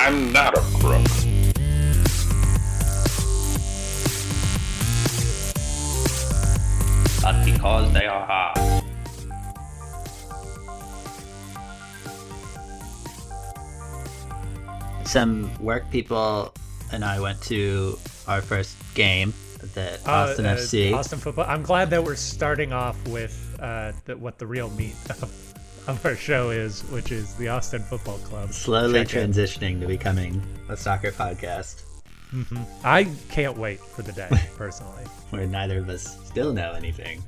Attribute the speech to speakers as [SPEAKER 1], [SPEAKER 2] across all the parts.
[SPEAKER 1] I'm not a crook.
[SPEAKER 2] But because they are hard.
[SPEAKER 3] Some work people and I went to our first game at the
[SPEAKER 4] Uh,
[SPEAKER 3] Austin
[SPEAKER 4] uh,
[SPEAKER 3] FC.
[SPEAKER 4] Austin football. I'm glad that we're starting off with uh, the, what the real meat of, of our show is, which is the Austin Football Club.
[SPEAKER 3] Slowly
[SPEAKER 4] Check in.
[SPEAKER 3] transitioning to becoming a soccer podcast mm-hmm.
[SPEAKER 4] I can't wait for the day, personally.
[SPEAKER 3] where neither of us still know anything.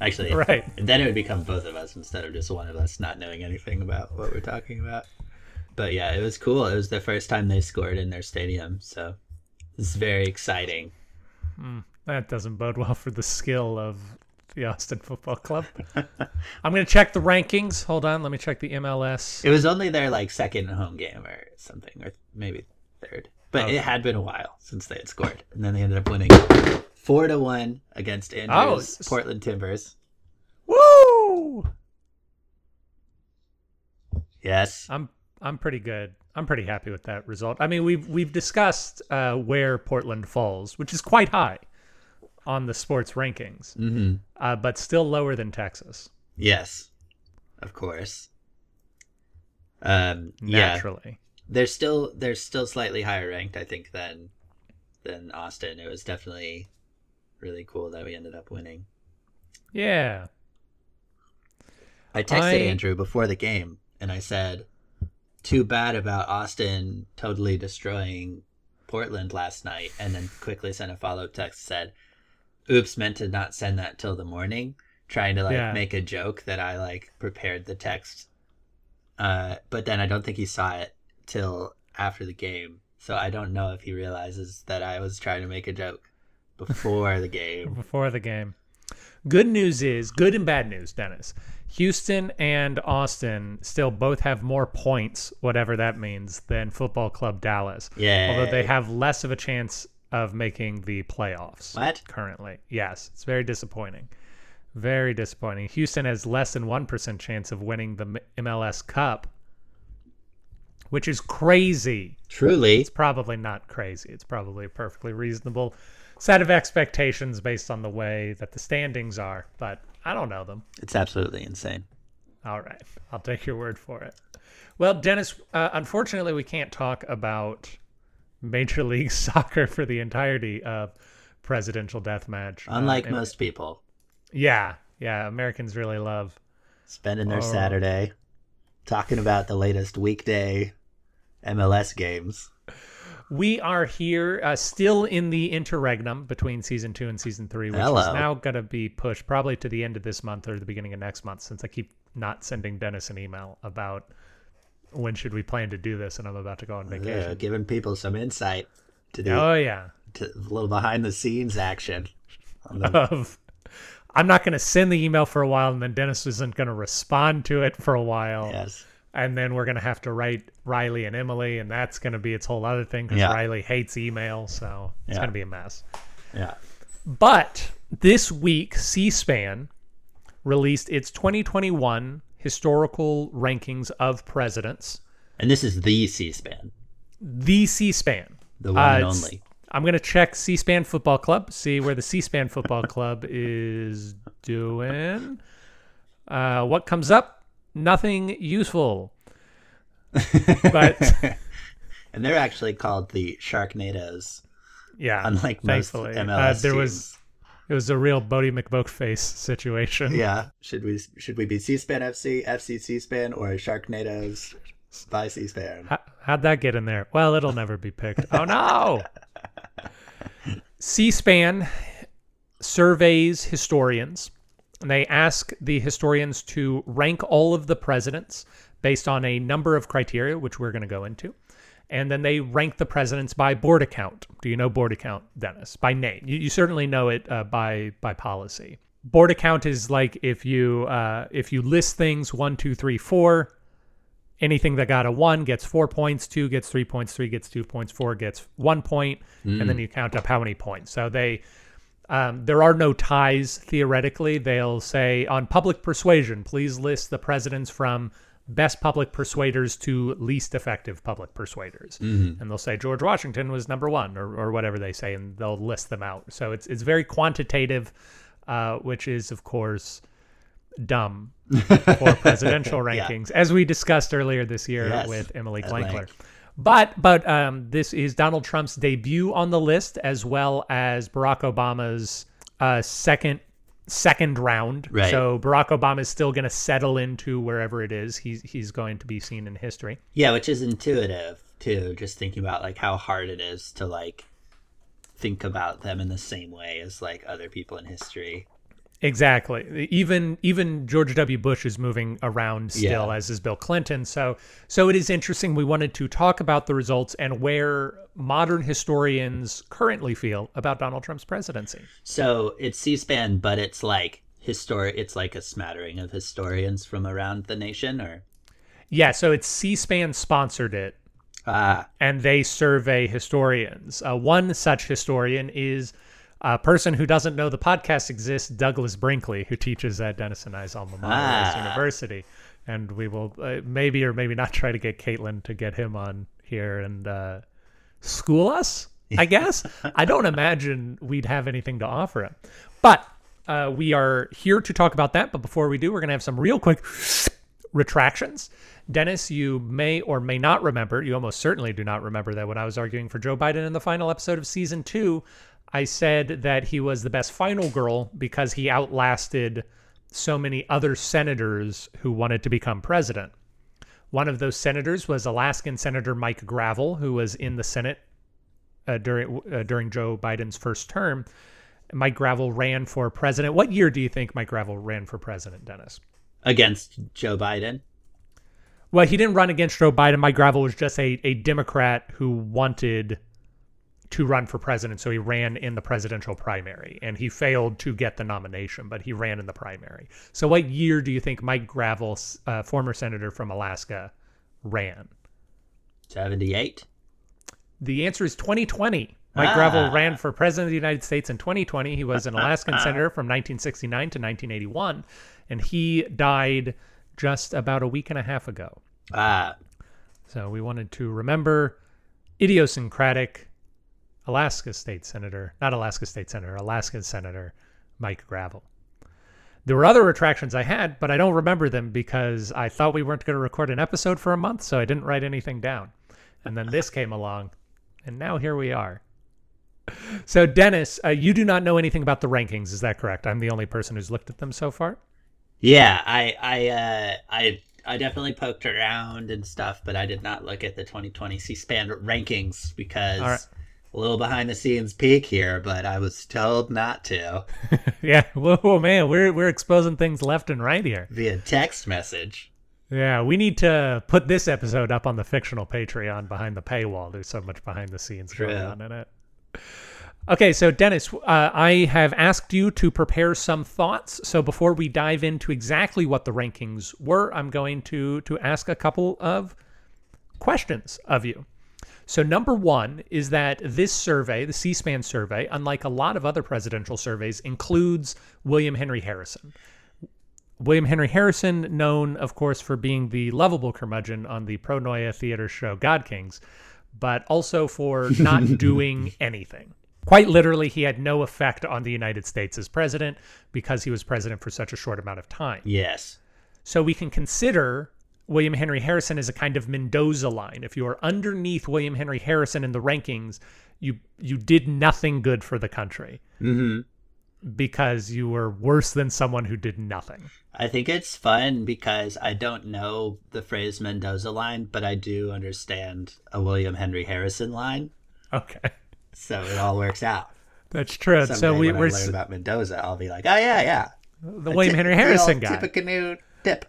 [SPEAKER 3] Actually,
[SPEAKER 4] Right.
[SPEAKER 3] then it would become both of us instead of just one of us not knowing anything about what we're talking about. But yeah, it was cool. It was the first time they scored in their stadium, so it's very exciting. Hmm.
[SPEAKER 4] That doesn't bode well for the skill of the Austin Football Club. I'm going to check the rankings. Hold on. Let me check the MLS.
[SPEAKER 3] It was only their like second home game or something, or maybe third. But
[SPEAKER 4] Okay.
[SPEAKER 3] it had been a while since they had scored, and then they ended up winning four to one against Andrews
[SPEAKER 4] s-
[SPEAKER 3] Portland Timbers.
[SPEAKER 4] Woo!
[SPEAKER 3] Yes,
[SPEAKER 4] I'm I'm pretty good. I'm pretty happy with that result. I mean, we've we've discussed uh, where Portland falls, which is quite high on the sports rankings,
[SPEAKER 3] hmm
[SPEAKER 4] uh, but still lower than Texas.
[SPEAKER 3] yes, of course. Um, yeah,
[SPEAKER 4] Naturally,
[SPEAKER 3] they're still they're still slightly higher ranked, I think, than than Austin. It was definitely really cool that we ended up winning.
[SPEAKER 4] yeah.
[SPEAKER 3] I texted
[SPEAKER 4] I-
[SPEAKER 3] Andrew before the game and I said, "Too bad about Austin totally destroying Portland last night," and then quickly sent a follow up text said, "Oops, meant to not send that till the morning." Trying to like
[SPEAKER 4] Yeah.
[SPEAKER 3] make a joke that I like prepared the text, uh, but then I don't think he saw it till after the game, so I don't know if he realizes that I was trying to make a joke before the game.
[SPEAKER 4] before the game. Good news is good and bad news, Dennis. Houston and Austin still both have more points, whatever that means, than Football Club Dallas.
[SPEAKER 3] Yeah,
[SPEAKER 4] Although they have less of a chance of making the playoffs
[SPEAKER 3] What?
[SPEAKER 4] currently. Yes, it's very disappointing. Very disappointing. Houston has less than 1% chance of winning the MLS Cup, which is crazy.
[SPEAKER 3] truly
[SPEAKER 4] It's probably not crazy. It's probably a perfectly reasonable set of expectations based on the way that the standings are, but I don't know them.
[SPEAKER 3] it's absolutely insane.
[SPEAKER 4] All right. I'll take your word for it. Well, Dennis, uh, unfortunately, we can't talk about Major League Soccer for the entirety of Presidential Deathmatch. Uh,
[SPEAKER 3] Unlike
[SPEAKER 4] and-
[SPEAKER 3] most people.
[SPEAKER 4] Yeah. Yeah. Americans really love.
[SPEAKER 3] spending their
[SPEAKER 4] Oh.
[SPEAKER 3] Saturday talking about the latest weekday MLS games.
[SPEAKER 4] We are here uh, still in the interregnum between season two and season three, which
[SPEAKER 3] Hello.
[SPEAKER 4] is now going to be pushed probably to the end of this month or the beginning of next month since I keep not sending Dennis an email about when should we plan to do this and I'm about to go on vacation.
[SPEAKER 3] giving people some insight to the
[SPEAKER 4] Oh, yeah.
[SPEAKER 3] to a little behind the scenes action. The,
[SPEAKER 4] Of I'm not going to send the email for a while and then Dennis isn't going to respond to it for a while.
[SPEAKER 3] yes,
[SPEAKER 4] And then we're going to have to write Riley and Emily, and that's going to be its whole other thing because
[SPEAKER 3] Yeah.
[SPEAKER 4] Riley hates email. So it's
[SPEAKER 3] Yeah.
[SPEAKER 4] going to be a mess.
[SPEAKER 3] yeah,
[SPEAKER 4] But this week, C SPAN released its 2021 historical rankings of presidents.
[SPEAKER 3] and this is the C-SPAN,
[SPEAKER 4] The C SPAN.
[SPEAKER 3] the one and only.
[SPEAKER 4] I'm going to check C SPAN Football Club, see where the C SPAN Football Club is doing. Uh, what comes up? Nothing useful. But
[SPEAKER 3] And they're actually called the Sharknadoes,
[SPEAKER 4] yeah,
[SPEAKER 3] unlike most
[SPEAKER 4] thankfully.
[SPEAKER 3] MLS
[SPEAKER 4] Uh, there
[SPEAKER 3] teams.
[SPEAKER 4] was it was a real Boaty McBoatface situation.
[SPEAKER 3] Yeah, should we should we be C-SPAN FC, FC C-SPAN, or Sharknadoes by C-SPAN?
[SPEAKER 4] How, how'd that get in there? Well, it'll never be picked. Oh no! C-SPAN surveys historians. And they ask the historians to rank all of the presidents based on a number of criteria, which we're going to go into. And then they rank the presidents by Borda count. Do you know Borda count, Dennis? By name. You, you certainly know it uh, by by policy. Borda count is like if you uh, if you list things one, two, three, four, anything that got a one gets four points, two gets three points, three gets two points, four gets one point, and then you count up how many points. So they um, there are no ties theoretically. They'll say on public persuasion, please list the presidents from best public persuaders to least effective public persuaders, and they'll say George Washington was number one, or, or whatever they say, and they'll list them out. So it's it's very quantitative, uh, which is of course dumb for presidential rankings, as we discussed earlier this year
[SPEAKER 3] Yes,
[SPEAKER 4] with Emily
[SPEAKER 3] length.
[SPEAKER 4] But but um, this is Donald Trump's debut on the list, as well as Barack Obama's uh, second second round.
[SPEAKER 3] Right.
[SPEAKER 4] So Barack Obama is still going to settle into wherever it is. He's he's going to be seen in history.
[SPEAKER 3] Yeah, which is intuitive too. Just thinking about like how hard it is to like think about them in the same way as like other people in history.
[SPEAKER 4] Exactly. Even even George W. Bush is moving around still,
[SPEAKER 3] Yeah.
[SPEAKER 4] as is Bill Clinton. So so it is interesting. We wanted to talk about the results and where modern historians currently feel about Donald Trump's presidency.
[SPEAKER 3] So it's C-SPAN, but it's like histori It's like a smattering of historians from around the nation, or
[SPEAKER 4] Yeah. So it's C-SPAN sponsored it.
[SPEAKER 3] ah,
[SPEAKER 4] and they survey historians. Uh, one such historian is a person who doesn't know the podcast exists, Douglas Brinkley, who teaches at Dennis and I's alma mater,
[SPEAKER 3] Ah.
[SPEAKER 4] University. And we will uh, maybe or maybe not try to get Caitlin to get him on here and uh, school us, I guess. I don't imagine we'd have anything to offer him. But uh, we are here to talk about that. But before we do, we're going to have some real quick retractions. Dennis, you may or may not remember, you almost certainly do not remember that when I was arguing for Joe Biden in the final episode of season two, I said that he was the best final girl because he outlasted so many other senators who wanted to become president. One of those senators was Alaskan Senator Mike Gravel, who was in the Senate uh, during uh, during Joe Biden's first term. Mike Gravel ran for president. What year do you think Mike Gravel ran for president, Dennis?
[SPEAKER 3] against Joe Biden.
[SPEAKER 4] Well, he didn't run against Joe Biden. Mike Gravel was just a, a Democrat who wanted to run for president. So he ran in the presidential primary and he failed to get the nomination, but he ran in the primary. So, what year do you think Mike Gravel, uh, former senator from Alaska, ran?
[SPEAKER 3] Seventy-eight.
[SPEAKER 4] The answer is 2020. Mike
[SPEAKER 3] Ah.
[SPEAKER 4] Gravel ran for president of the United States in 2020. He was an Alaskan senator from 1969 to 1981, and he died just about a week and a half ago.
[SPEAKER 3] Ah,
[SPEAKER 4] So we wanted to remember idiosyncratic Alaska State Senator, not Alaska State Senator, Alaska Senator Mike Gravel. There were other retractions I had, but I don't remember them because I thought we weren't going to record an episode for a month, so I didn't write anything down. And then this came along, and now here we are. So, Dennis, uh, you do not know anything about the rankings, is that correct? I'm the only person who's looked at them so far.
[SPEAKER 3] yeah. I, I, uh, I, I definitely poked around and stuff, but I did not look at the 2020 C-SPAN rankings because
[SPEAKER 4] All right.
[SPEAKER 3] A little behind the scenes peek here. But I was told not to
[SPEAKER 4] yeah, whoa, man, we're we're exposing things left and right here.
[SPEAKER 3] via text message.
[SPEAKER 4] Yeah, we need to put this episode up on the fictional Patreon behind the paywall. There's so much behind the scenes going on in it. Okay, so Dennis, uh, I have asked you to prepare some thoughts. So before we dive into exactly what the rankings were, I'm going to to ask a couple of questions of you. So number one is that this survey, the C-SPAN survey, unlike a lot of other presidential surveys, includes William Henry Harrison. William Henry Harrison, known, of course, for being the lovable curmudgeon on the Pronoia theater show God Kings, but also for not doing anything. Quite literally, he had no effect on the United States as president because he was president for such a short amount of time.
[SPEAKER 3] Yes.
[SPEAKER 4] So we can consider William Henry Harrison is a kind of Mendoza line. If you are underneath William Henry Harrison in the rankings, you you did nothing good for the country
[SPEAKER 3] hmm
[SPEAKER 4] because you were worse than someone who did nothing.
[SPEAKER 3] I think it's fun because I don't know the phrase Mendoza line, but I do understand a William Henry Harrison line,
[SPEAKER 4] Okay.
[SPEAKER 3] so it all works out.
[SPEAKER 4] That's true.
[SPEAKER 3] Someday
[SPEAKER 4] so we,
[SPEAKER 3] when
[SPEAKER 4] we're
[SPEAKER 3] I learn about Mendoza, I'll be like, oh yeah, yeah,
[SPEAKER 4] the William Henry Harrison guy.
[SPEAKER 3] Tip a canoe tip.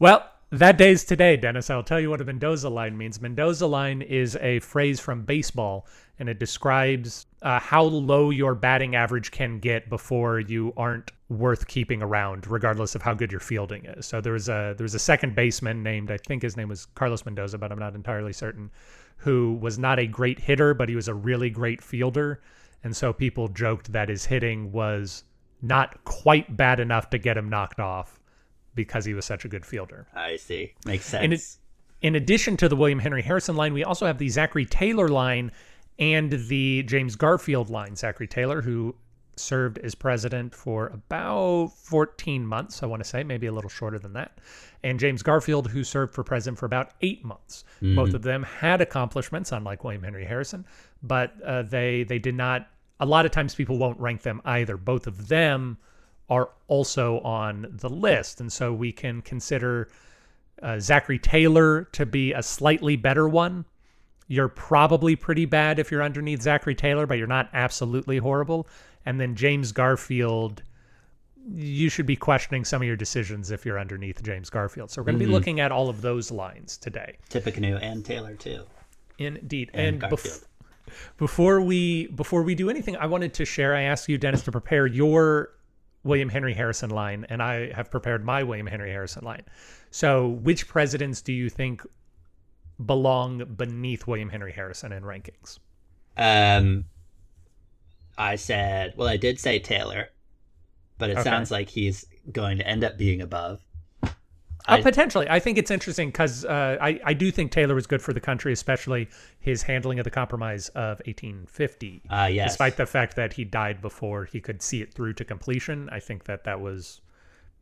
[SPEAKER 4] Well, that day's today, Dennis. I'll tell you what a Mendoza line means. Mendoza line is a phrase from baseball, and it describes uh, how low your batting average can get before you aren't worth keeping around, regardless of how good your fielding is. So there was a there was a second baseman named I think his name was Carlos Mendoza, but I'm not entirely certain, who was not a great hitter, but he was a really great fielder, and so people joked that his hitting was not quite bad enough to get him knocked off because he was such a good fielder.
[SPEAKER 3] I see. Makes sense.
[SPEAKER 4] And it, in addition to the William Henry Harrison line, we also have the Zachary Taylor line and the James Garfield line. Zachary Taylor, who served as president for about 14 months, I want to say, maybe a little shorter than that. And James Garfield, who served for president for about eight months. Both of them had accomplishments, unlike William Henry Harrison, but uh, they they did not. A lot of times, people won't rank them either. Both of them are also on the list, and so we can consider uh, Zachary Taylor to be a slightly better one. You're probably pretty bad if you're underneath Zachary Taylor, but you're not absolutely horrible. And then James Garfield, you should be questioning some of your decisions if you're underneath James Garfield. So we're going to be looking at all of those lines today.
[SPEAKER 3] Tippecanoe and Taylor too.
[SPEAKER 4] Indeed.
[SPEAKER 3] And
[SPEAKER 4] And, bef- before we before we do anything, I wanted to share. I asked you, Dennis, to prepare your William Henry Harrison line, and I have prepared my William Henry Harrison line. So, which presidents do you think belong beneath William Henry Harrison in rankings?
[SPEAKER 3] Um, I said, well, I did say Taylor, but it
[SPEAKER 4] Okay.
[SPEAKER 3] sounds like he's going to end up being above.
[SPEAKER 4] Uh,
[SPEAKER 3] I-
[SPEAKER 4] potentially, I think it's interesting because uh, I I do think Taylor was good for the country, especially his handling of the Compromise of 1850.
[SPEAKER 3] Uh, yes.
[SPEAKER 4] Despite the fact that he died before he could see it through to completion, I think that that was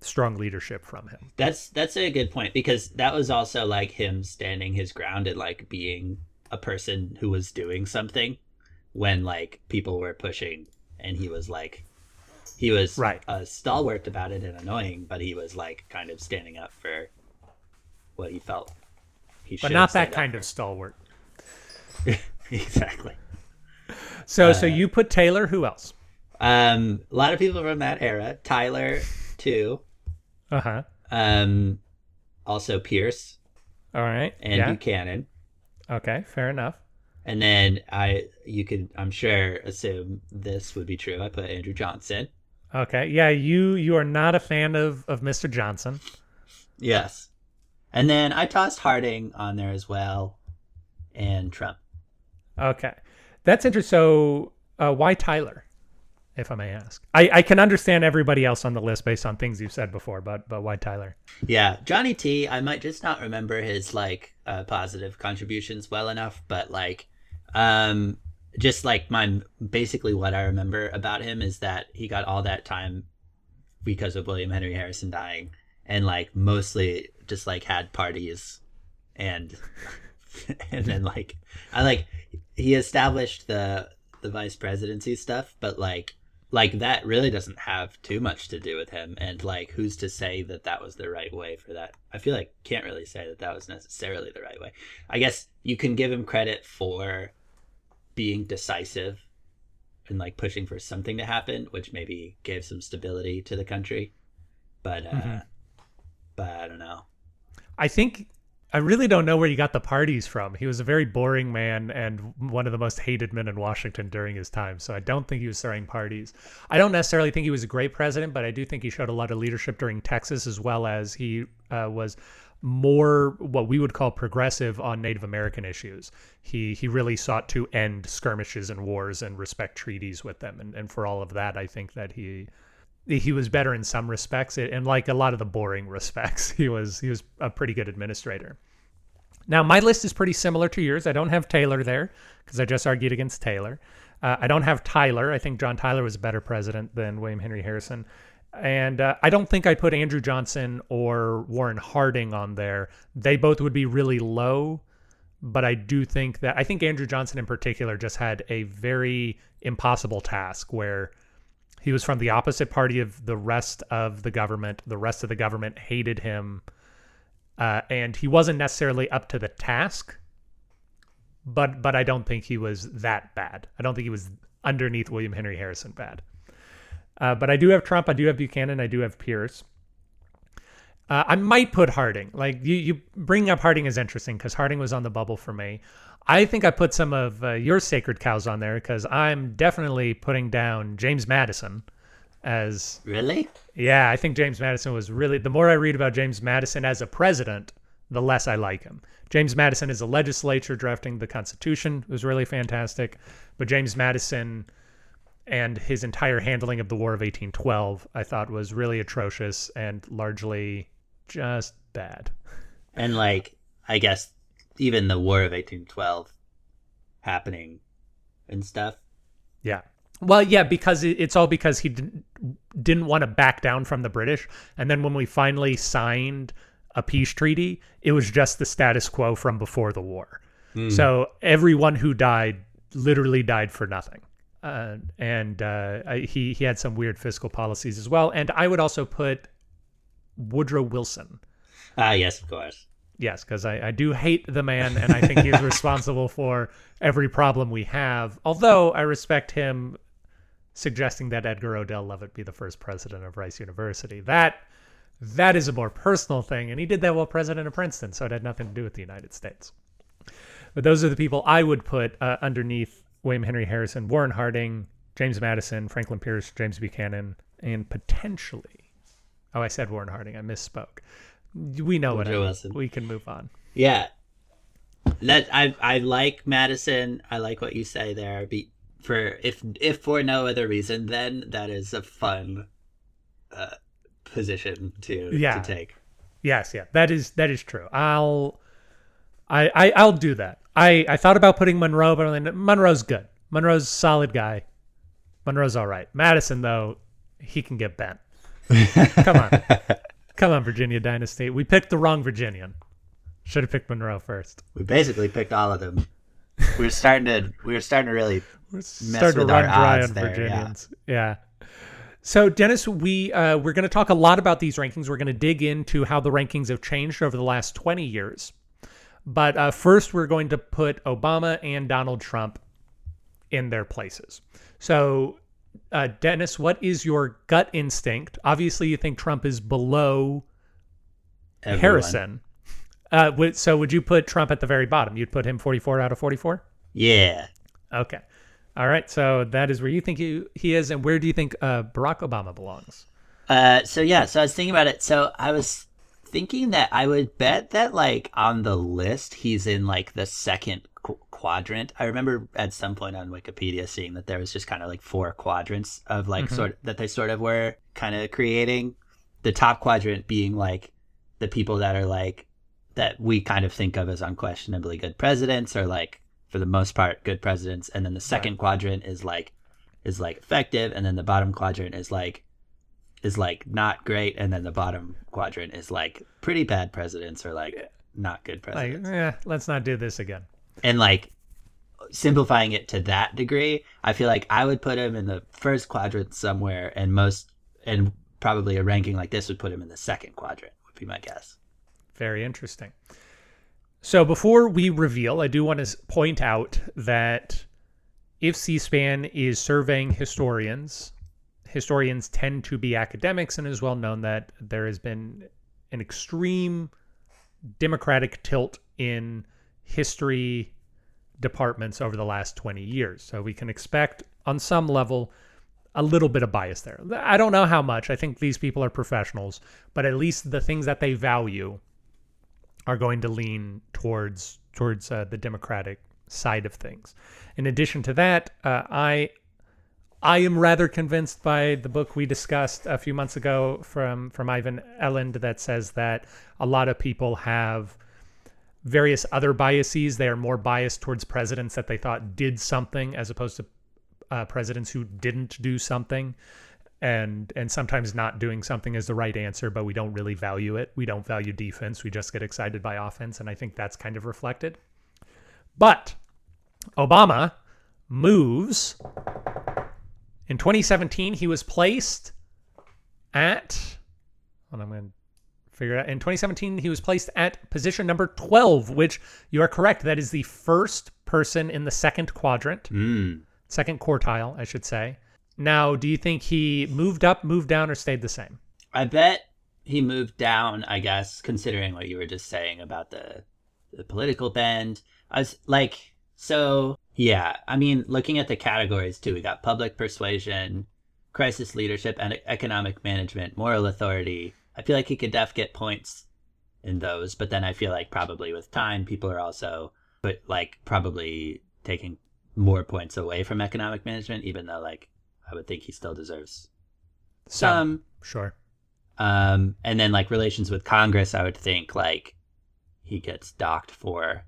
[SPEAKER 4] strong leadership from him.
[SPEAKER 3] That's that's a good point because that was also like him standing his ground and like being a person who was doing something when like people were pushing and he was like he was
[SPEAKER 4] Right.
[SPEAKER 3] uh, stalwart about it and annoying, but he was like kind of standing up for what he felt. He should.
[SPEAKER 4] But
[SPEAKER 3] not
[SPEAKER 4] that kind of stalwart.
[SPEAKER 3] exactly.
[SPEAKER 4] So,
[SPEAKER 3] Uh,
[SPEAKER 4] so you put Taylor. Who else?
[SPEAKER 3] Um, a lot of people from that era. Tyler too.
[SPEAKER 4] Uh huh.
[SPEAKER 3] Um, also Pierce
[SPEAKER 4] All right.
[SPEAKER 3] and
[SPEAKER 4] yeah.
[SPEAKER 3] Buchanan.
[SPEAKER 4] Okay. Fair enough.
[SPEAKER 3] And then I, you could, I'm sure, assume this would be true. I put Andrew Johnson.
[SPEAKER 4] Okay. Yeah. You you are not a fan of of Mr. Johnson.
[SPEAKER 3] Yes. And then I tossed Harding on there as well, and Trump.
[SPEAKER 4] Okay. That's interesting. So, uh, why Tyler, if I may ask? I, I can understand everybody else on the list based on things you've said before, but but why Tyler?
[SPEAKER 3] Yeah, Johnny T. I might just not remember his like uh, positive contributions well enough, but like, um, just like my basically what I remember about him is that he got all that time because of William Henry Harrison dying, and like mostly just like had parties, and and then like I like he established the the vice presidency stuff, but like like that really doesn't have too much to do with him and like who's to say that that was the right way for that? I feel like can't really say that that was necessarily the right way. I guess you can give him credit for being decisive and like pushing for something to happen which maybe gave some stability to the country but uh
[SPEAKER 4] Mhm.
[SPEAKER 3] but i don't know
[SPEAKER 4] I think I really don't know where you got the parties from. He was a very boring man and one of the most hated men in Washington during his time. So I don't think he was throwing parties. I don't necessarily think he was a great president, but I do think he showed a lot of leadership during Texas as well as he uh, was more what we would call progressive on Native American issues. He he really sought to end skirmishes and wars and respect treaties with them. And, and for all of that, I think that he he was better in some respects. And like a lot of the boring respects he was he was a pretty good administrator. Now my list is pretty similar to yours. I don't have taylor there because i just argued against taylor. Uh, i don't have tyler. I think john tyler was a better president than william henry harrison and uh, i don't think i put andrew johnson or warren harding on there they both would be really low but I do think that I think Andrew Johnson in particular just had a very impossible task where he was from the opposite party of the rest of the government. The rest of the government hated him, uh, and he wasn't necessarily up to the task. But but I don't think he was that bad. I don't think he was underneath William Henry Harrison bad. Uh, but I do have Trump. I do have Buchanan. I do have Pierce. Uh, I might put Harding. Like you, you bringing up Harding is interesting because Harding was on the bubble for me. I think I put some of uh, your sacred cows on there because I'm definitely putting down James Madison as
[SPEAKER 3] really
[SPEAKER 4] yeah. I think James Madison was really the more I read about James Madison as a president, the less I like him. James Madison is a legislature drafting the Constitution It was really fantastic, but James Madison and his entire handling of the War of 1812 I thought was really atrocious and largely just bad.
[SPEAKER 3] And like, I guess even the War of 1812 happening and stuff.
[SPEAKER 4] Yeah. Well, yeah, because it's all because he didn't, didn't want to back down from the British. And then when we finally signed a peace treaty, it was just the status quo from before the war. Hmm. So everyone who died literally died for nothing. Uh, and uh, I, he, he had some weird fiscal policies as well. And I would also put Woodrow Wilson.
[SPEAKER 3] Ah, yes, of course.
[SPEAKER 4] Yes, because I, I do hate the man, and I think he's responsible for every problem we have. Although I respect him suggesting that Edgar Odell Lovett be the first president of Rice University. That that is a more personal thing, and he did that while president of Princeton, so it had nothing to do with the United States. But those are the people I would put uh, underneath William Henry Harrison, Warren Harding, James Madison, Franklin Pierce, James Buchanan, and potentially. Oh, I said Warren Harding. I misspoke. We know what I. We can move on.
[SPEAKER 3] Yeah. That I I like Madison. I like what you say there. Be for if if for no other reason, then that is a fun uh, position to
[SPEAKER 4] Yeah.
[SPEAKER 3] to take.
[SPEAKER 4] Yes, yeah, that is that is true. I'll, I, I I'll do that. I I thought about putting Monroe, but I'm Monroe's good. Monroe's a solid guy. Monroe's all right. Madison though, he can get bent. Come on, come on, Virginia Dynasty. We picked the wrong Virginian. Should have picked Monroe first.
[SPEAKER 3] We basically picked all of them. We were starting to we were starting to really
[SPEAKER 4] We're starting to
[SPEAKER 3] with
[SPEAKER 4] run
[SPEAKER 3] our
[SPEAKER 4] dry
[SPEAKER 3] odds
[SPEAKER 4] on
[SPEAKER 3] there, yeah.
[SPEAKER 4] Virginians. Yeah. So Dennis, we uh, we're going to talk a lot about these rankings. We're going to dig into how the rankings have changed over the last 20 years. But uh, first, we're going to put Obama and Donald Trump in their places. So, uh, Dennis, what is your gut instinct? Obviously, you think Trump is below
[SPEAKER 3] everyone.
[SPEAKER 4] Harrison. Uh, so, would you put Trump at the very bottom? You'd put him 44 out of 44?
[SPEAKER 3] Yeah.
[SPEAKER 4] Okay. All right. So that is where you think he, he is. And where do you think uh, Barack Obama belongs?
[SPEAKER 3] Uh, so yeah, so I was thinking about it. So I was thinking that I would bet that like on the list he's in like the second qu- quadrant. I remember at some point on Wikipedia seeing that there was just kind of like four quadrants of like mm-hmm. sort that they sort of were kind of creating. The top quadrant being like the people that are like that we kind of think of as unquestionably good presidents or like for the most part good presidents and then the second quadrant is like is like effective and then the bottom quadrant is like is like not great and then the bottom quadrant is like pretty bad presidents or like not good
[SPEAKER 4] Like,
[SPEAKER 3] presidents
[SPEAKER 4] eh, let's not do this again.
[SPEAKER 3] and like simplifying it to that degree i feel like i would put him in the first quadrant somewhere and most and probably a ranking like this would put him in the second quadrant would be my guess
[SPEAKER 4] Very interesting. So before we reveal, I do want to point out that if C-SPAN is surveying historians, historians tend to be academics, and it is well known that there has been an extreme democratic tilt in history departments over the last 20 years. So we can expect on some level a little bit of bias there. I don't know how much. I think these people are professionals, but at least the things that they value are going to lean towards towards uh, the democratic side of things. In addition to that, uh, I I am rather convinced by the book we discussed a few months ago from from Ivan Eland that says that a lot of people have various other biases. They are more biased towards presidents that they thought did something as opposed to uh, presidents who didn't do something. And and sometimes not doing something is the right answer, but we don't really value it. We don't value defense. We just get excited by offense, and I think that's kind of reflected. But Obama moves in 2017. He was placed at. On, I'm going to figure it out. In 2017, he was placed at position number 12, which you are correct. That is the first person in the second quadrant,
[SPEAKER 3] mm.
[SPEAKER 4] second quartile, I should say. Now, do you think he moved up, moved down, or stayed the same?
[SPEAKER 3] i bet he moved down i guess considering what you were just saying about the the political bend i was like so yeah i mean looking at the categories too we got public persuasion crisis leadership and economic management moral authority i feel like he could def get points in those but then i feel like probably with time people are also but like probably taking more points away from economic management even though like i would think he still deserves some
[SPEAKER 4] Sure.
[SPEAKER 3] Um, and then like relations with Congress, I would think like he gets docked for.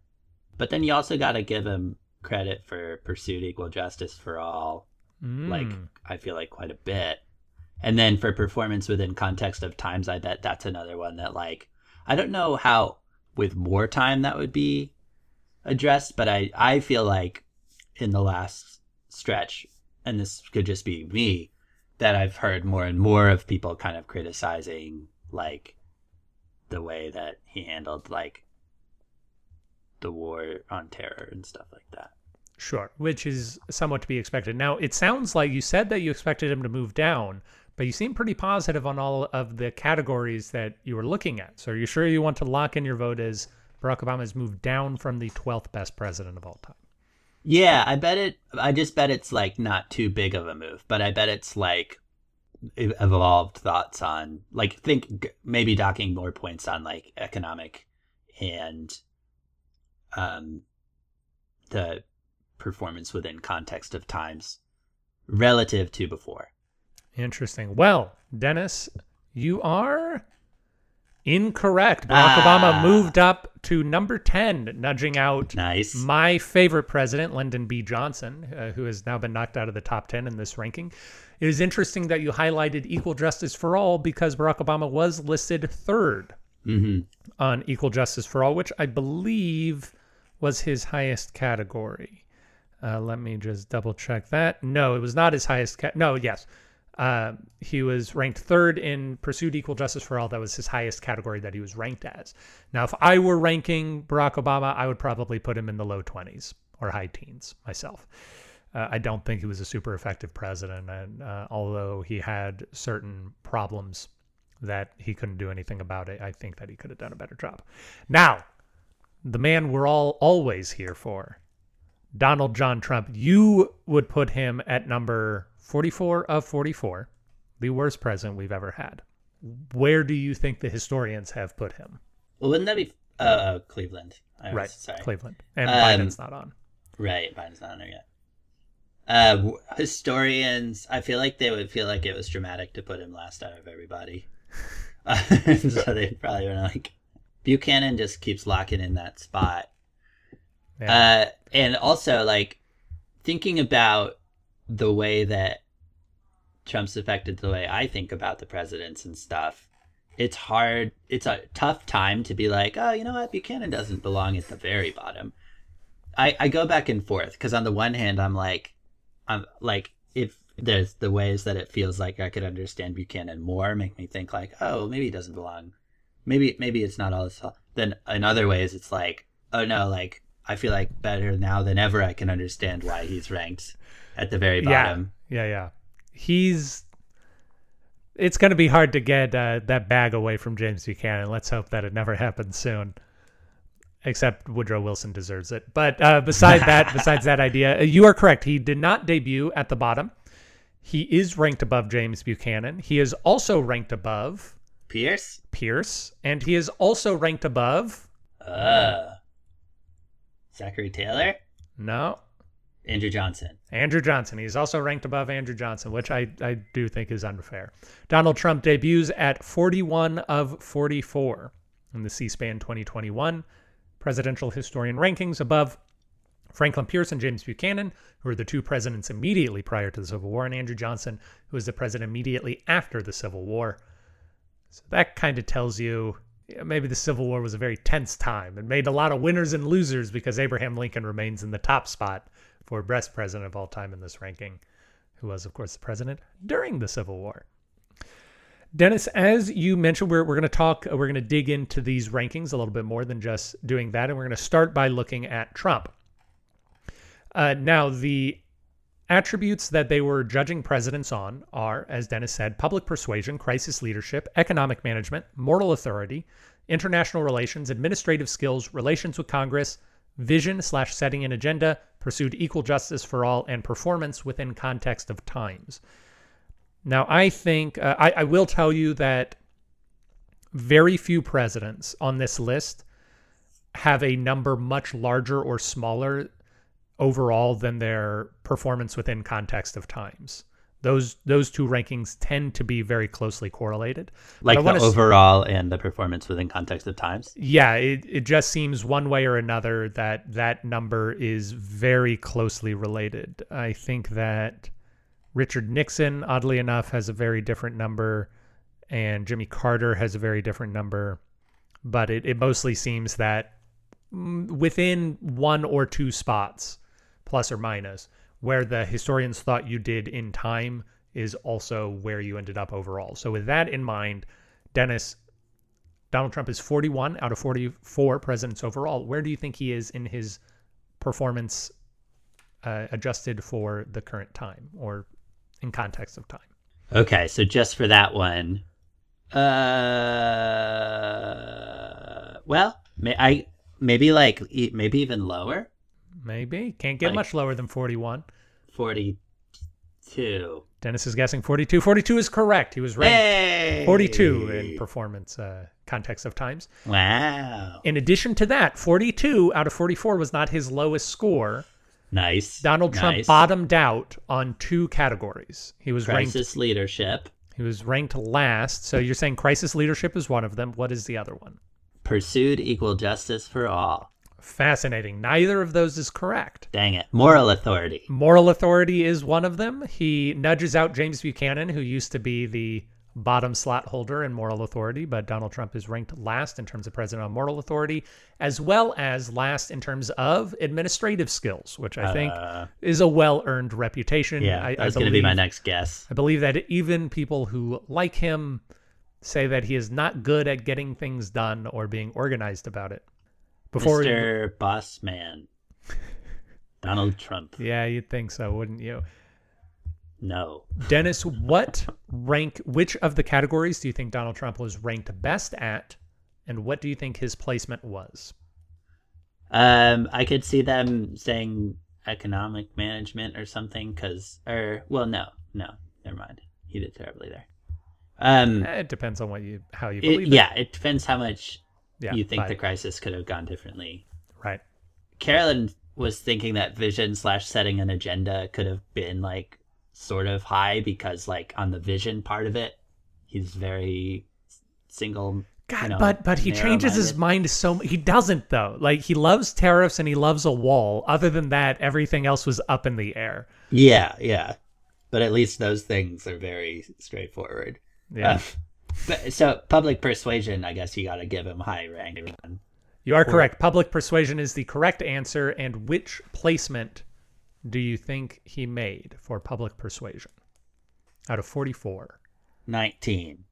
[SPEAKER 3] But then you also got to give him credit for pursued equal justice for all. Like
[SPEAKER 4] Mm.
[SPEAKER 3] I feel like quite a bit. And then for performance within context of times, I bet that's another one that like I don't know how with more time that would be addressed, but I I feel like in the last stretch, and this could just be me, that I've heard more and more of people kind of criticizing like the way that he handled like the war on terror and stuff like that.
[SPEAKER 4] Sure, which is somewhat to be expected. Now, it sounds like you said that you expected him to move down, but you seem pretty positive on all of the categories that you were looking at. So, are you sure you want to lock in your vote as Barack Obama has moved down from the 12th best president of all time?
[SPEAKER 3] Yeah, I bet it. I just bet it's like not too big of a move, but I bet it's like evolved thoughts on like think maybe docking more points on like economic and um the performance within context of times relative to before.
[SPEAKER 4] Interesting. Well, Dennis, you are incorrect. Barack
[SPEAKER 3] Ah.
[SPEAKER 4] Obama moved up to number 10, nudging out
[SPEAKER 3] Nice.
[SPEAKER 4] my favorite president, Lyndon B. Johnson, uh, who has now been knocked out of the top 10 in this ranking. It is interesting that you highlighted equal justice for all because Barack Obama was listed third
[SPEAKER 3] hmm
[SPEAKER 4] on equal justice for all, which I believe was his highest category. Uh, let me just double check that. No, it was not his highest. Ca no, yes. Uh, he was ranked third in Pursued Equal Justice for All. That was his highest category that he was ranked as. Now, if I were ranking Barack Obama, I would probably put him in the low 20s or high teens myself. Uh, I don't think he was a super effective president. And uh, although he had certain problems that he couldn't do anything about it, I think that he could have done a better job. Now, the man we're all always here for, Donald John Trump, you would put him at number 44 of 44, the worst president we've ever had. Where do you think the historians have put him?
[SPEAKER 3] Well, wouldn't that be uh, Cleveland? I was-
[SPEAKER 4] right,
[SPEAKER 3] Sorry.
[SPEAKER 4] Cleveland. And
[SPEAKER 3] Um,
[SPEAKER 4] Biden's not on.
[SPEAKER 3] Right, Biden's not on there yet. Uh, historians, I feel like they would feel like it was dramatic to put him last out of everybody. So they probably were like, Buchanan just keeps locking in that spot.
[SPEAKER 4] Yeah.
[SPEAKER 3] Uh, and also, like, thinking about the way that Trump's affected the way I think about the presidents and stuff, it's hard. It's a tough time to be like, oh, you know what? Buchanan doesn't belong at the very bottom. I, I go back and forth because on the one hand, I'm like, I'm like, if there's the ways that it feels like I could understand Buchanan more, make me think like, oh, maybe he doesn't belong. Maybe maybe it's not all this. Then in other ways, it's like, oh no, like I feel like better now than ever. I can understand why he's ranked at the very bottom.
[SPEAKER 4] yeah, yeah. yeah. He's. It's going to be hard to get uh, that bag away from James Buchanan. Let's hope that it never happens soon. Except Woodrow Wilson deserves it. But uh, beside that, besides that idea, uh, you are correct. He did not debut at the bottom. He is ranked above James Buchanan. He is also ranked above
[SPEAKER 3] Pierce.
[SPEAKER 4] Pierce, and he is also ranked above.
[SPEAKER 3] Uh, Zachary Taylor.
[SPEAKER 4] No,
[SPEAKER 3] Andrew Johnson.
[SPEAKER 4] Andrew Johnson. He's also ranked above Andrew Johnson, which I, I do think is unfair. Donald Trump debuts at 41 of 44 in the C SPAN 2021 presidential historian rankings above Franklin Pierce and James Buchanan, who were the two presidents immediately prior to the Civil War, and Andrew Johnson, who was the president immediately after the Civil War. So that kind of tells you maybe the Civil War was a very tense time and made a lot of winners and losers because Abraham Lincoln remains in the top spot for best president of all time in this ranking, who was, of course, the president during the Civil War. Dennis, as you mentioned, we're, we're going to talk, we're going to dig into these rankings a little bit more than just doing that. And we're going to start by looking at Trump. Uh, now, the attributes that they were judging presidents on are, as Dennis said, public persuasion, crisis leadership, economic management, moral authority, international relations, administrative skills, relations with Congress, vision slash setting an agenda, pursued equal justice for all, and performance within context of times. Now, I think uh, I, I will tell you that very few presidents on this list have a number much larger or smaller overall than their performance within context of times. Those those two rankings tend to be very closely correlated.
[SPEAKER 3] Like the overall and the performance within context of times.
[SPEAKER 4] Yeah, it, it just seems one way or another that that number is very closely related. I think that Richard Nixon, oddly enough, has a very different number, and Jimmy Carter has a very different number. But it, it mostly seems that mm, within one or two spots, plus or minus, where the historians thought you did in time is also where you ended up overall. So, with that in mind, Dennis, Donald Trump is 41 out of 44 presidents overall. Where do you think he is in his performance uh, adjusted for the current time or in context of time?
[SPEAKER 3] Okay, so just for that one, uh, well, may I maybe like maybe even lower,
[SPEAKER 4] Maybe. Can't get
[SPEAKER 3] Like-
[SPEAKER 4] much lower than 41.
[SPEAKER 3] forty-two.
[SPEAKER 4] Dennis is guessing 42. 42 is correct. He was ranked
[SPEAKER 3] Hey!
[SPEAKER 4] 42 in performance uh, context of times.
[SPEAKER 3] Wow,
[SPEAKER 4] In addition to that, 42 out of 44 was not his lowest score.
[SPEAKER 3] nice.
[SPEAKER 4] Donald Trump
[SPEAKER 3] nice.
[SPEAKER 4] bottomed out on two categories. He was ranked
[SPEAKER 3] crisis leadership,
[SPEAKER 4] he was ranked last. So you're saying crisis leadership is one of them. What is the other one?
[SPEAKER 3] pursued equal justice for all.
[SPEAKER 4] Fascinating. Neither of those is correct.
[SPEAKER 3] Dang it, moral authority.
[SPEAKER 4] Moral authority is one of them. He nudges out James Buchanan, who used to be the bottom slot holder in moral authority, but Donald Trump is ranked last in terms of president on moral authority, as well as last in terms of administrative skills, which I think
[SPEAKER 3] Uh,
[SPEAKER 4] is a well earned reputation.
[SPEAKER 3] yeah,
[SPEAKER 4] I,
[SPEAKER 3] that's going to be my next guess.
[SPEAKER 4] I believe that even people who like him say that he is not good at getting things done or being organized about it. Before,
[SPEAKER 3] Mr. Boss Man, Donald Trump.
[SPEAKER 4] yeah, you'd think so, wouldn't you?
[SPEAKER 3] No.
[SPEAKER 4] Dennis, what rank, which of the categories do you think Donald Trump was ranked best at, and what do you think his placement was?
[SPEAKER 3] Um, I could see them saying economic management or something, because, or well, no, no, never mind. He did terribly there. Um,
[SPEAKER 4] Eh, It depends on what you, how you
[SPEAKER 3] it-
[SPEAKER 4] believe it.
[SPEAKER 3] yeah, it depends how much
[SPEAKER 4] yeah,
[SPEAKER 3] you think
[SPEAKER 4] but-
[SPEAKER 3] the crisis could have gone differently.
[SPEAKER 4] right.
[SPEAKER 3] Carolyn was thinking that vision slash setting an agenda could have been like sort of high because like on the vision part of it, he's very single.
[SPEAKER 4] God,
[SPEAKER 3] you know,
[SPEAKER 4] but but he changes his mind so he doesn't though. Like he loves tariffs and he loves a wall. Other than that, everything else was up in the air.
[SPEAKER 3] Yeah, yeah. But at least those things are very straightforward.
[SPEAKER 4] Yeah,
[SPEAKER 3] Uh, but so public persuasion, I guess you got to give him high rank.
[SPEAKER 4] you are correct. Public persuasion is the correct answer. And which placement do you think he made for public persuasion out of forty-four?
[SPEAKER 3] Nineteen.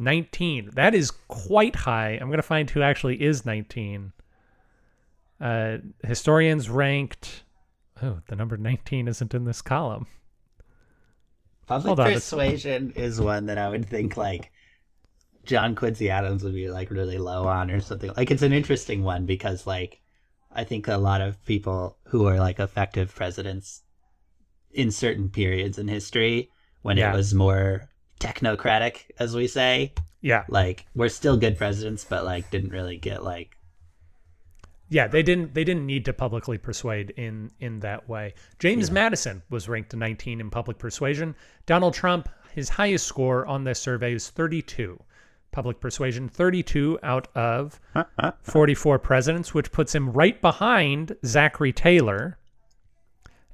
[SPEAKER 4] 19. That is quite high. I'm going to find who actually is 19. Uh, historians ranked. Oh, the number 19 isn't in this column.
[SPEAKER 3] Public
[SPEAKER 4] on,
[SPEAKER 3] persuasion is one that I would think like John Quincy Adams would be like really low on or something. Like it's an interesting one because like I think a lot of people who are like effective presidents in certain periods in history when
[SPEAKER 4] Yeah.
[SPEAKER 3] it was more technocratic, as we say,
[SPEAKER 4] Yeah.
[SPEAKER 3] like we're still good presidents, but like didn't really get like
[SPEAKER 4] Yeah, they didn't they didn't need to publicly persuade in in that way. James Madison was ranked 19 in public persuasion. Donald Trump, his highest score on this survey is 32. Public persuasion 32 out of 44 presidents, which puts him right behind Zachary Taylor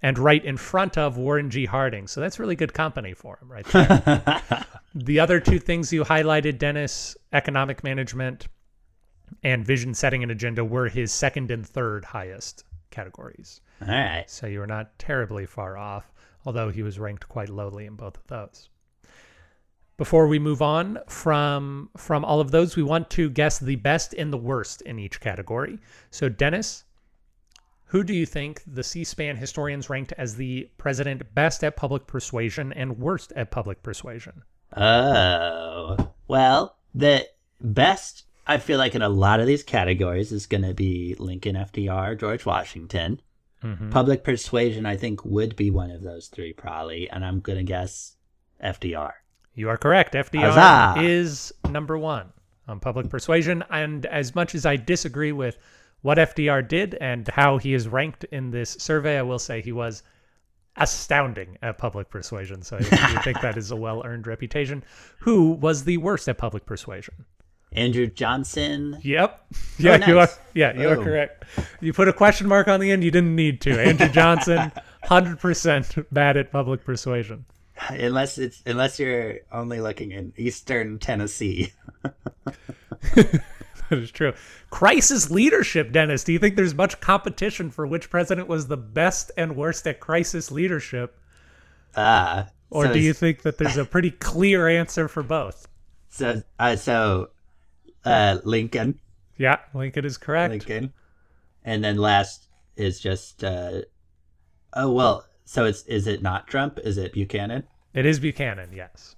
[SPEAKER 4] and right in front of Warren G. Harding. So that's really good company for him right there. the other two things you highlighted, Dennis, economic management and vision setting and agenda were his second and third highest categories.
[SPEAKER 3] all right.
[SPEAKER 4] So you were not terribly far off, although he was ranked quite lowly in both of those. Before we move on from from all of those, we want to guess the best and the worst in each category. So Dennis, who do you think the C-SPAN historians ranked as the president best at public persuasion and worst at public persuasion?
[SPEAKER 3] Oh, well, the best I feel like in a lot of these categories is going to be Lincoln, FDR, George Washington.
[SPEAKER 4] Mhm.
[SPEAKER 3] Public persuasion, I think, would be one of those three probably, and I'm going to guess FDR.
[SPEAKER 4] You are correct. FDR
[SPEAKER 3] Huzzah!
[SPEAKER 4] is number one on public persuasion. And as much as I disagree with what FDR did and how he is ranked in this survey, I will say he was astounding at public persuasion. So you think that is a well earned reputation. Who was the worst at public persuasion?
[SPEAKER 3] Andrew Johnson.
[SPEAKER 4] Yep. Oh, yeah, you are. Yeah, you are
[SPEAKER 3] Oh.
[SPEAKER 4] correct. You put a question mark on the end. You didn't need to. Andrew Johnson, hundred percent bad at public persuasion.
[SPEAKER 3] Unless it's unless you're only looking in Eastern Tennessee.
[SPEAKER 4] That is true. Crisis leadership, Dennis. Do you think there's much competition for which president was the best and worst at crisis leadership?
[SPEAKER 3] Ah.
[SPEAKER 4] Or
[SPEAKER 3] so
[SPEAKER 4] do you think that there's a pretty clear answer for both?
[SPEAKER 3] so uh, so uh Lincoln.
[SPEAKER 4] Yeah, Lincoln is correct.
[SPEAKER 3] Lincoln. And then last is just uh oh well, so it's is it not Trump? Is it Buchanan?
[SPEAKER 4] It is Buchanan, yes.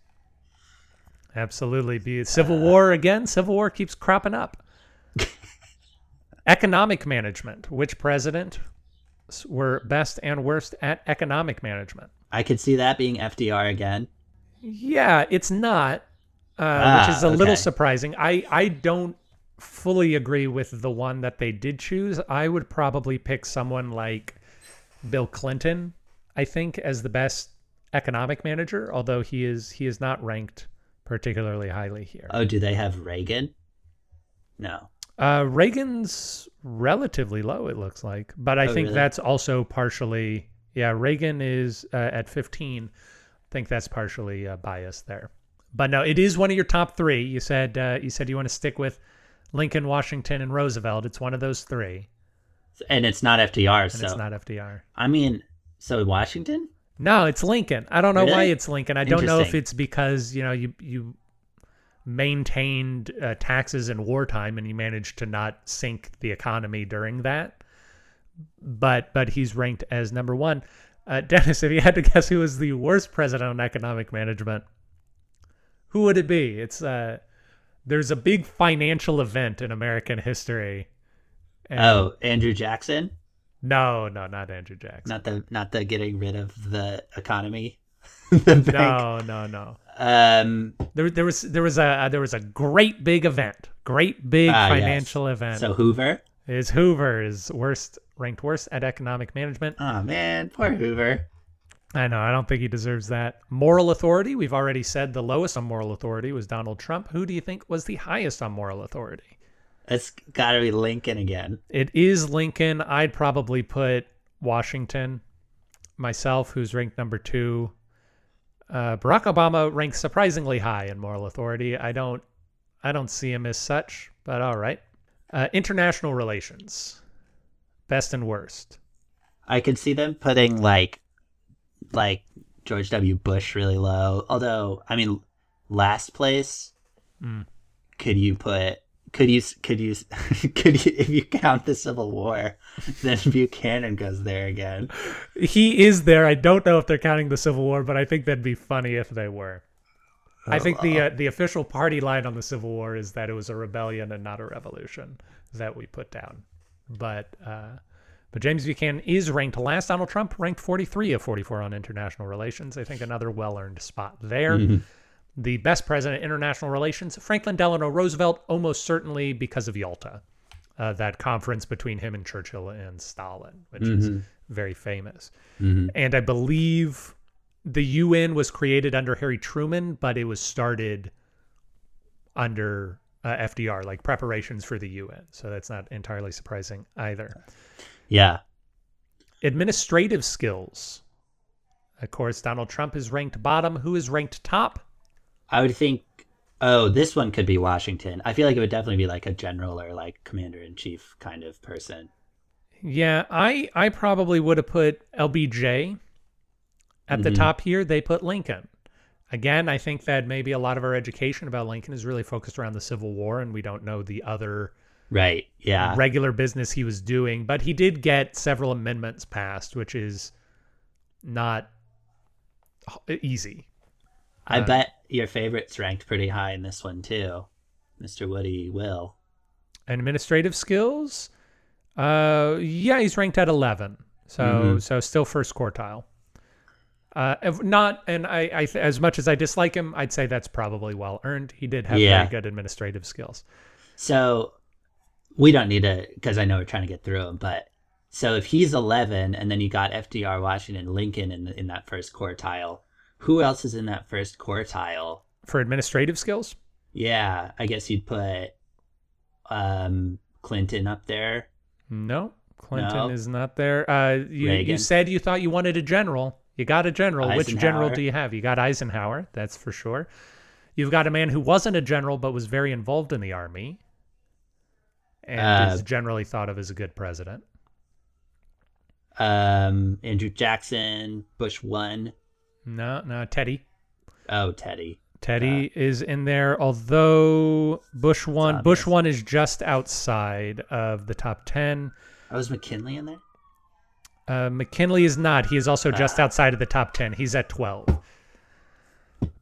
[SPEAKER 4] Absolutely. Be Civil War again. Civil War keeps cropping up. economic management. Which president were best and worst at economic management?
[SPEAKER 3] I could see that being FDR again.
[SPEAKER 4] Yeah, it's not, uh,
[SPEAKER 3] Ah,
[SPEAKER 4] which is a little surprising. I I don't fully agree with the one that they did choose. I would probably pick someone like Bill Clinton. I think as the best economic manager, although he is he is not ranked particularly highly here.
[SPEAKER 3] Oh, do they have Reagan? No.
[SPEAKER 4] Uh, Reagan's relatively low, it looks like, but I
[SPEAKER 3] Oh,
[SPEAKER 4] think
[SPEAKER 3] really?
[SPEAKER 4] that's also partially yeah. Reagan is uh, at 15. I think that's partially uh, biased there. But no, it is one of your top three. You said uh, you said you want to stick with Lincoln, Washington, and Roosevelt. It's one of those three,
[SPEAKER 3] And it's not FDR,
[SPEAKER 4] and
[SPEAKER 3] so
[SPEAKER 4] it's not FDR.
[SPEAKER 3] I mean, so Washington?
[SPEAKER 4] No, it's Lincoln. I don't know why it's Lincoln. I don't know if it's because you know you you maintained uh, taxes in wartime and you managed to not sink the economy during that. But but he's ranked as number one. Uh, Dennis, if you had to guess who was the worst president on economic management, who would it be? It's uh, there's a big financial event in American history. and-
[SPEAKER 3] Oh, Andrew Jackson?
[SPEAKER 4] No, no, not Andrew Jackson.
[SPEAKER 3] Not the not the getting rid of the economy. the.
[SPEAKER 4] No, no, no.
[SPEAKER 3] Um
[SPEAKER 4] There, there was there was a there was a great big event, great big
[SPEAKER 3] yes.
[SPEAKER 4] financial event.
[SPEAKER 3] so Hoover?
[SPEAKER 4] is Hoover is worst ranked worst at economic management.
[SPEAKER 3] Oh man, poor Hoover.
[SPEAKER 4] I know I don't think he deserves that. Moral authority, we've already said the lowest on moral authority was Donald Trump. Who do you think was the highest on moral authority?
[SPEAKER 3] It's gotta be Lincoln again.
[SPEAKER 4] It is Lincoln. I'd probably put Washington myself, who's ranked number two. Uh, Barack Obama ranks surprisingly high in moral authority. I don't, I don't see him as such, but all right. Uh, international relations, best and worst.
[SPEAKER 3] I could see them putting like like George W. Bush really low. Although, I mean, last place.
[SPEAKER 4] Mm.
[SPEAKER 3] Could you put? Could you? Could you? Could you? If you count the Civil War, then Buchanan goes there again.
[SPEAKER 4] He is there. I don't know if they're counting the Civil War, but I think that'd be funny if they were. I think the uh, the official party line on the Civil War is that it was a rebellion and not a revolution that we put down. But uh, but James Buchanan is ranked last. Donald Trump ranked 43 of 44 on international relations. I think another well earned spot there. The best president in international relations, Franklin Delano Roosevelt, almost certainly because of Yalta, uh, that conference between him and Churchill and Stalin, which is very famous. And I believe the UN was created under Harry Truman, but it was started under uh, FDR, like preparations for the UN. So that's not entirely surprising either.
[SPEAKER 3] Yeah.
[SPEAKER 4] Administrative skills. Of course, Donald Trump is ranked bottom. Who is ranked top?
[SPEAKER 3] I would think. Oh, this one could be Washington. I feel like it would definitely be like a general or like commander in chief kind of person.
[SPEAKER 4] Yeah, I I probably would have put LBJ at the
[SPEAKER 3] Mhm.
[SPEAKER 4] top here. They put Lincoln. Again, I think that maybe a lot of our education about Lincoln is really focused around the Civil War, and we don't know the other
[SPEAKER 3] Right. Yeah.
[SPEAKER 4] regular business he was doing. But he did get several amendments passed, which is not easy.
[SPEAKER 3] I
[SPEAKER 4] Uh,
[SPEAKER 3] bet your favorite's ranked pretty high in this one too, Mr. Woody Will.
[SPEAKER 4] Administrative skills, uh, yeah, he's ranked at eleven, so
[SPEAKER 3] Mhm.
[SPEAKER 4] so still first quartile. Uh, not, and I, I as much as I dislike him, I'd say that's probably well earned. He did have
[SPEAKER 3] Yeah.
[SPEAKER 4] very good administrative skills.
[SPEAKER 3] So we don't need to because I know we're trying to get through him, but So if he's 11 and then you got FDR, Washington, Lincoln in, in that first quartile, who else is in that first quartile?
[SPEAKER 4] For administrative skills?
[SPEAKER 3] Yeah, I guess you'd put um, Clinton up there.
[SPEAKER 4] No, Clinton
[SPEAKER 3] No.
[SPEAKER 4] is not there. Uh, you, you said you thought you wanted a general. You got a general. Which general do you have? You got Eisenhower, that's for sure. You've got a man who wasn't a general but was very involved in the army and
[SPEAKER 3] Uh,
[SPEAKER 4] is generally thought of as a good president.
[SPEAKER 3] Um, Andrew Jackson, Bush one.
[SPEAKER 4] No, no, Teddy.
[SPEAKER 3] Oh, Teddy.
[SPEAKER 4] Teddy is in there, although Bush one Bush one is just outside of the top ten.
[SPEAKER 3] Oh, was McKinley in there?
[SPEAKER 4] Uh, McKinley is not. He is also just outside of the top 10. He's at 12.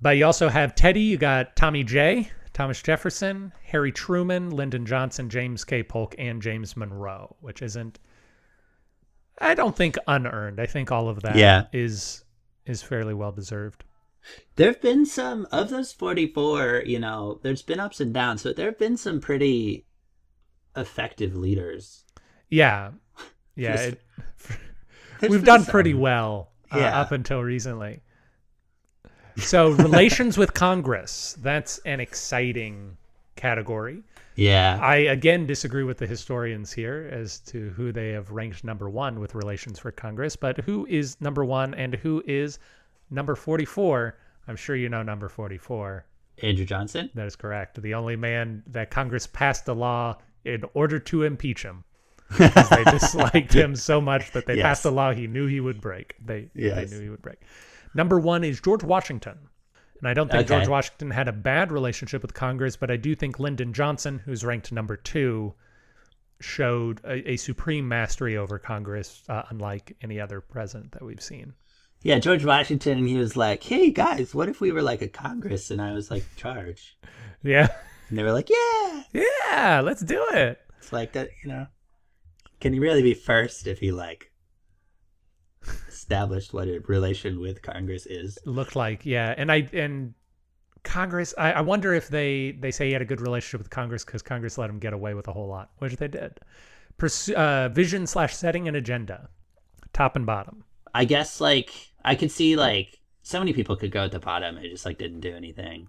[SPEAKER 4] But you also have Teddy. You got Tommy J, Thomas Jefferson, Harry Truman, Lyndon Johnson, James K. Polk, and James Monroe, which isn't, I don't think unearned. I think all of that is
[SPEAKER 3] Yeah.
[SPEAKER 4] is fairly well deserved.
[SPEAKER 3] There have been some of those 44, you know, there's been ups and downs, but there have been some pretty effective leaders.
[SPEAKER 4] Yeah. Yeah. It, we've done
[SPEAKER 3] some.
[SPEAKER 4] pretty well uh,
[SPEAKER 3] Yeah.
[SPEAKER 4] up until recently. So, relations with Congress, that's an exciting category.
[SPEAKER 3] Yeah.
[SPEAKER 4] I again disagree with the historians here as to who they have ranked number one with relations for Congress, but who is number one and who is number 44? I'm sure you know number 44.
[SPEAKER 3] Andrew Johnson?
[SPEAKER 4] That is correct. The only man that Congress passed a law in order to impeach him. 'Cause they disliked him so much that they
[SPEAKER 3] Yes.
[SPEAKER 4] passed a law he knew he would break. They,
[SPEAKER 3] Yes.
[SPEAKER 4] they knew he would break. Number one is George Washington. And I don't think
[SPEAKER 3] Okay.
[SPEAKER 4] George Washington had a bad relationship with Congress, but I do think Lyndon Johnson, who's ranked number two, showed a, a supreme mastery over Congress, uh, unlike any other president that we've seen.
[SPEAKER 3] Yeah, George Washington, he was like, hey guys, what if we were like a Congress and I was like charge?
[SPEAKER 4] Yeah.
[SPEAKER 3] And they were like, yeah.
[SPEAKER 4] Yeah, let's do it.
[SPEAKER 3] It's like that, you know. Can he really be first if he like established what a relation with Congress is?
[SPEAKER 4] looked like yeah and i and congress i, I wonder if they they say he had a good relationship with congress because congress let him get away with a whole lot which they did Pursu uh, vision slash setting and agenda top and bottom
[SPEAKER 3] I guess like I could see like so many people could go at the bottom and just like didn't do anything.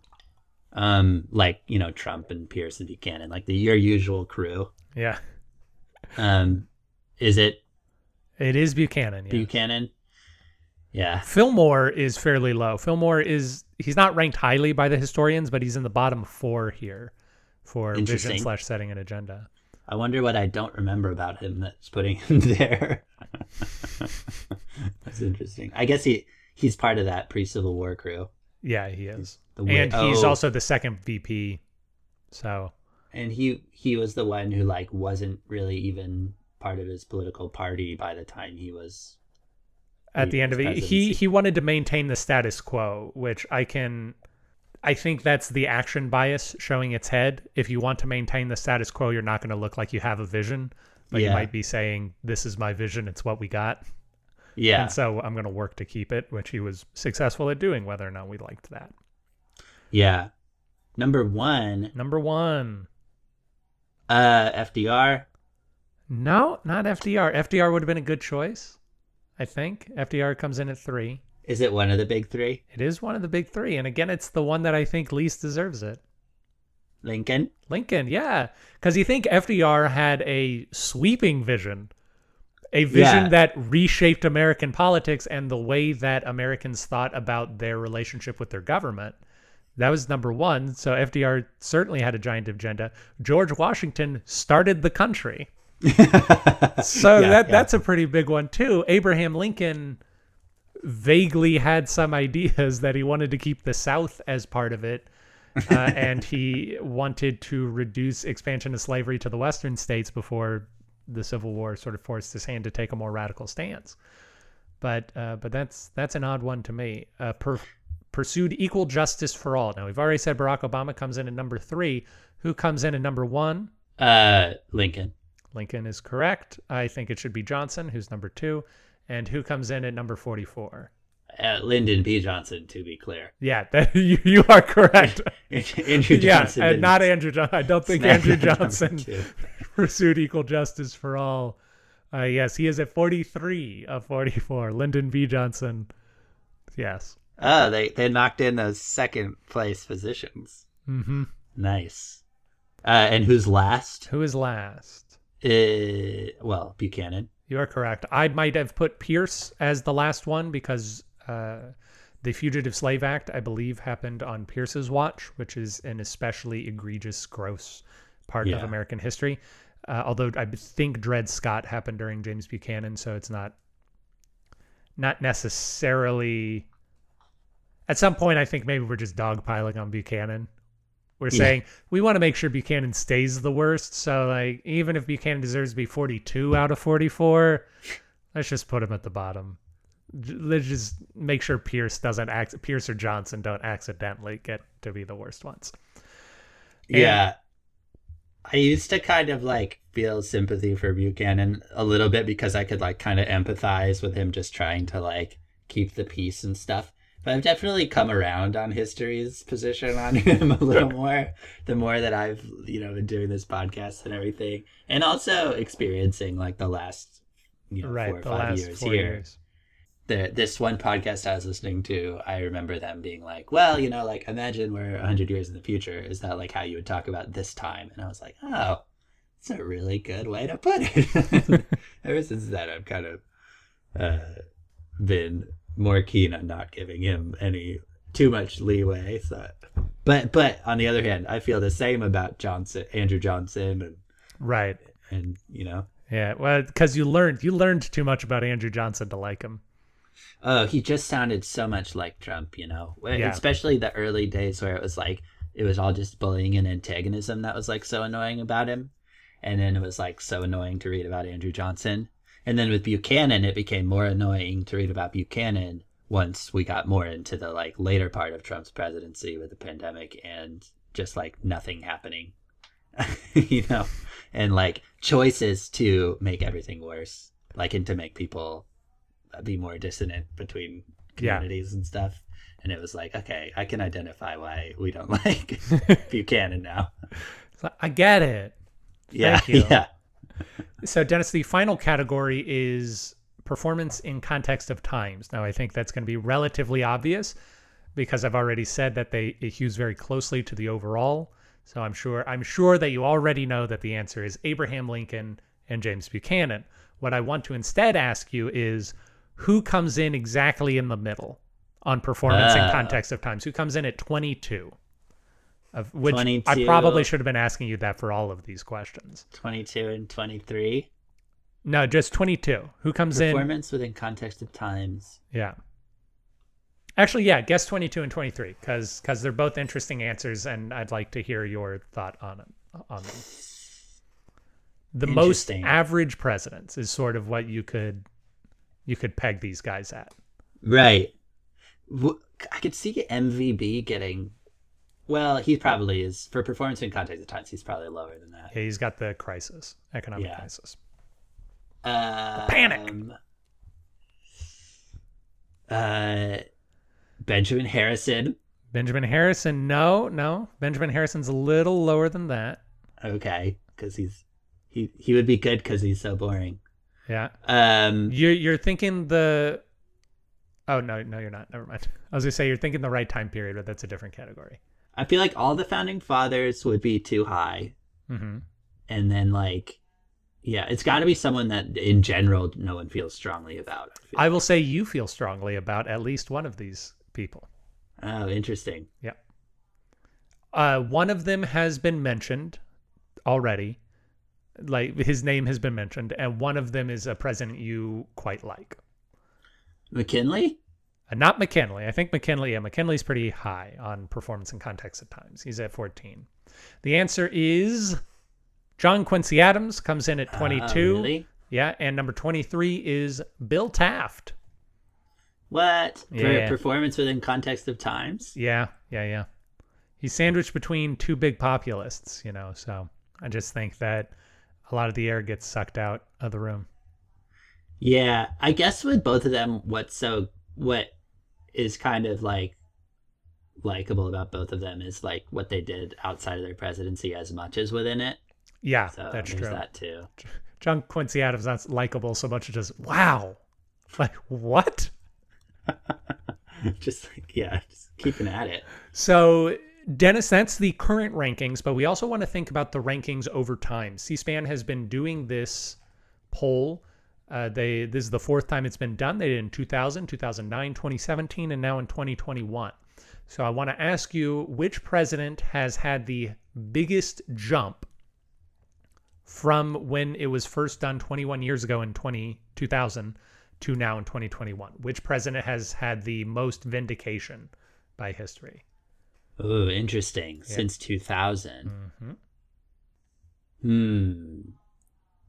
[SPEAKER 3] Um, like you know Trump and Pierce and Buchanan, like the your usual crew.
[SPEAKER 4] yeah
[SPEAKER 3] Um, is it
[SPEAKER 4] it is buchanan yeah.
[SPEAKER 3] Buchanan? Yeah,
[SPEAKER 4] fillmore is fairly low. Fillmore is he's not ranked highly by the historians but he's in the bottom four here for vision slash setting and agenda.
[SPEAKER 3] I wonder what I don't remember about him that's putting him there. that's interesting. I guess he he's part of that pre Civil War crew,
[SPEAKER 4] yeah he is. And he's
[SPEAKER 3] oh.
[SPEAKER 4] also the second vp so.
[SPEAKER 3] And he he was the one who like wasn't really even part of his political party by the time he was
[SPEAKER 4] at the end of it. he he wanted to maintain the status quo which i can i think that's the action bias showing its head. If you want to maintain the status quo you're not going to look like you have a vision but you might be saying this is my vision it's what we got.
[SPEAKER 3] Yeah.
[SPEAKER 4] And so i'm going to work to keep it which he was successful at doing whether or not we liked that.
[SPEAKER 3] Yeah. Number one,
[SPEAKER 4] number one.
[SPEAKER 3] Uh, FDR.
[SPEAKER 4] no not fdr fdr would have been a good choice i think fdr comes in at three
[SPEAKER 3] Is it one of the big three?
[SPEAKER 4] it is one of the big three and again it's the one that i think least deserves it
[SPEAKER 3] Lincoln.
[SPEAKER 4] Lincoln, yeah. Because you think FDR had a sweeping vision, a vision
[SPEAKER 3] Yeah.
[SPEAKER 4] that reshaped American politics and the way that Americans thought about their relationship with their government. That was number one. So FDR certainly had a giant agenda. George Washington started the country. So
[SPEAKER 3] Yeah,
[SPEAKER 4] that
[SPEAKER 3] yeah.
[SPEAKER 4] that's a pretty big one too. Abraham Lincoln vaguely had some ideas that he wanted to keep the South as part of it, uh, and he wanted to reduce expansion of slavery to the Western states before the Civil War sort of forced his hand to take a more radical stance. But uh, but that's that's an odd one to me. Uh, per, pursued equal justice for all. Now we've already said Barack Obama comes in at number three. Who comes in at number one?
[SPEAKER 3] Uh, Lincoln.
[SPEAKER 4] Lincoln is correct. I think it should be Johnson, who's number two. And who comes in at number 44?
[SPEAKER 3] Uh, Lyndon B. Johnson, to be clear.
[SPEAKER 4] Yeah, that, you, you are correct.
[SPEAKER 3] Andrew
[SPEAKER 4] yeah,
[SPEAKER 3] Johnson.
[SPEAKER 4] and
[SPEAKER 3] didn't
[SPEAKER 4] Andrew Johnson. I don't think Andrew Johnson pursued equal justice for all. Uh, yes, he is at 43 of 44. Lyndon B. Johnson. Yes.
[SPEAKER 3] Oh, they they knocked in those second place positions.
[SPEAKER 4] Mm-hmm.
[SPEAKER 3] Nice. Uh, and who's last?
[SPEAKER 4] Who is last?
[SPEAKER 3] Uh, well, Buchanan.
[SPEAKER 4] You are correct. I might have put Pierce as the last one because uh, the Fugitive Slave Act, I believe, happened on Pierce's watch, which is an especially egregious, gross part of American history. Uh, although I think Dred Scott happened during James Buchanan, so it's not not necessarily. At some point, I think maybe we're just dogpiling on Buchanan. We're
[SPEAKER 3] Yeah.
[SPEAKER 4] saying we want to make sure Buchanan stays the worst. So, like, even if Buchanan deserves to be 42 out of 44, let's just put him at the bottom. Let's just make sure Pierce doesn't act. Pierce or Johnson don't accidentally get to be the worst ones. And-
[SPEAKER 3] Yeah. I used to kind of like feel sympathy for Buchanan a little bit because I could like kind of empathize with him just trying to like keep the peace and stuff. But I've definitely come around on history's position on him a little more the more that I've, you know, been doing this podcast and everything. And also experiencing like the last you know,
[SPEAKER 4] right.
[SPEAKER 3] four or five years here
[SPEAKER 4] years.
[SPEAKER 3] the this one podcast I was listening to, I remember them being like, "Well, you know, like imagine we're hundred years in the future. Is that like how you would talk about this time?" And I was like, "Oh, it's a really good way to put it." Ever since then, I've kind of uh, been more keen on not giving him any too much leeway. So, but but on the other hand, I feel the same about Johnson, Andrew Johnson, and
[SPEAKER 4] Right.
[SPEAKER 3] and you know,
[SPEAKER 4] Yeah. Well, because you learned you learned too much about Andrew Johnson to like him.
[SPEAKER 3] Oh, he just sounded so much like Trump, you know.
[SPEAKER 4] Yeah.
[SPEAKER 3] Especially the early days where it was like it was all just bullying and antagonism that was like so annoying about him. And then it was like so annoying to read about Andrew Johnson. And then with Buchanan it became more annoying to read about Buchanan once we got more into the like later part of Trump's presidency with the pandemic and just like nothing happening. you know, and like choices to make everything worse, like and to make people be more dissonant between
[SPEAKER 4] Yeah.
[SPEAKER 3] communities and stuff. And it was like, okay, I can identify why we don't like Buchanan now.
[SPEAKER 4] I get it.
[SPEAKER 3] Yeah,
[SPEAKER 4] you.
[SPEAKER 3] yeah.
[SPEAKER 4] So, Dennis, the final category is performance in context of times. Now, I think that's going to be relatively obvious because I've already said that they it hews very closely to the overall. So I'm sure I'm sure that you already know that the answer is Abraham Lincoln and James Buchanan. What I want to instead ask you is who comes in exactly in the middle on performance in
[SPEAKER 3] Ah.
[SPEAKER 4] context of times? Who comes in at 22? Of which I probably should have been asking you that for all of these questions.
[SPEAKER 3] 22 and 23.
[SPEAKER 4] No, just 22. Who comes in?
[SPEAKER 3] Performance within context of times.
[SPEAKER 4] Yeah. Actually, yeah, guess 22 and 23 cuz cuz they're both interesting answers and I'd like to hear your thought on it, on them. The most average presidents is sort of what you could you could peg these guys at.
[SPEAKER 3] Right. I could see MVB getting. Well, he probably is for performance in context of times. He's probably lower than that.
[SPEAKER 4] Yeah, he's got the crisis, economic
[SPEAKER 3] Yeah.
[SPEAKER 4] crisis.
[SPEAKER 3] Uh,
[SPEAKER 4] panic.
[SPEAKER 3] Uh, Benjamin Harrison.
[SPEAKER 4] Benjamin Harrison, no, no. Benjamin Harrison's a little lower than that.
[SPEAKER 3] Okay, because he's he he would be good because he's so boring.
[SPEAKER 4] Yeah.
[SPEAKER 3] Um,
[SPEAKER 4] You're you're thinking the Oh no, no you're not. Never mind. I was going to say you're thinking the right time period, but that's a different category.
[SPEAKER 3] I feel like all the founding fathers would be too high,
[SPEAKER 4] Mhm.
[SPEAKER 3] and then like, yeah, it's got to be someone that in general no one feels strongly about. I.
[SPEAKER 4] I will say you feel strongly about at least one of these people.
[SPEAKER 3] oh, interesting.
[SPEAKER 4] Yeah. Uh, one of them has been mentioned already. Like his name has been mentioned, and one of them is a president you quite like.
[SPEAKER 3] McKinley.
[SPEAKER 4] Uh, not McKinley. I think McKinley, yeah, McKinley's pretty high on performance and context at times. He's at 14. The answer is John Quincy Adams comes in at 22.
[SPEAKER 3] Uh, really?
[SPEAKER 4] Yeah, and number 23 is Bill Taft.
[SPEAKER 3] What?
[SPEAKER 4] Yeah.
[SPEAKER 3] performance within context of times?
[SPEAKER 4] Yeah, yeah, yeah. He's sandwiched between two big populists, you know, so I just think that a lot of the air gets sucked out of the room.
[SPEAKER 3] Yeah, I guess with both of them, what's so what is kind of like likable about both of them is like what they did outside of their presidency as much as within it.
[SPEAKER 4] Yeah,
[SPEAKER 3] So
[SPEAKER 4] that's true.
[SPEAKER 3] that too.
[SPEAKER 4] John Quincy Adams not likable so much as just wow. Like what?
[SPEAKER 3] just like yeah, just keeping at it.
[SPEAKER 4] So Dennis, that's the current rankings, but we also want to think about the rankings over time. C-SPAN has been doing this poll. Uh, they this is the fourth time it's been done. They did in 2000, 2009, 2017, and now in 2021. So I want to ask you which president has had the biggest jump from when it was first done 21 years ago in 20, 2000 to now in 2021? Which president has had the most vindication by history?
[SPEAKER 3] Oh, interesting.
[SPEAKER 4] Yeah.
[SPEAKER 3] Since 2000.
[SPEAKER 4] Mm-hmm.
[SPEAKER 3] Hmm.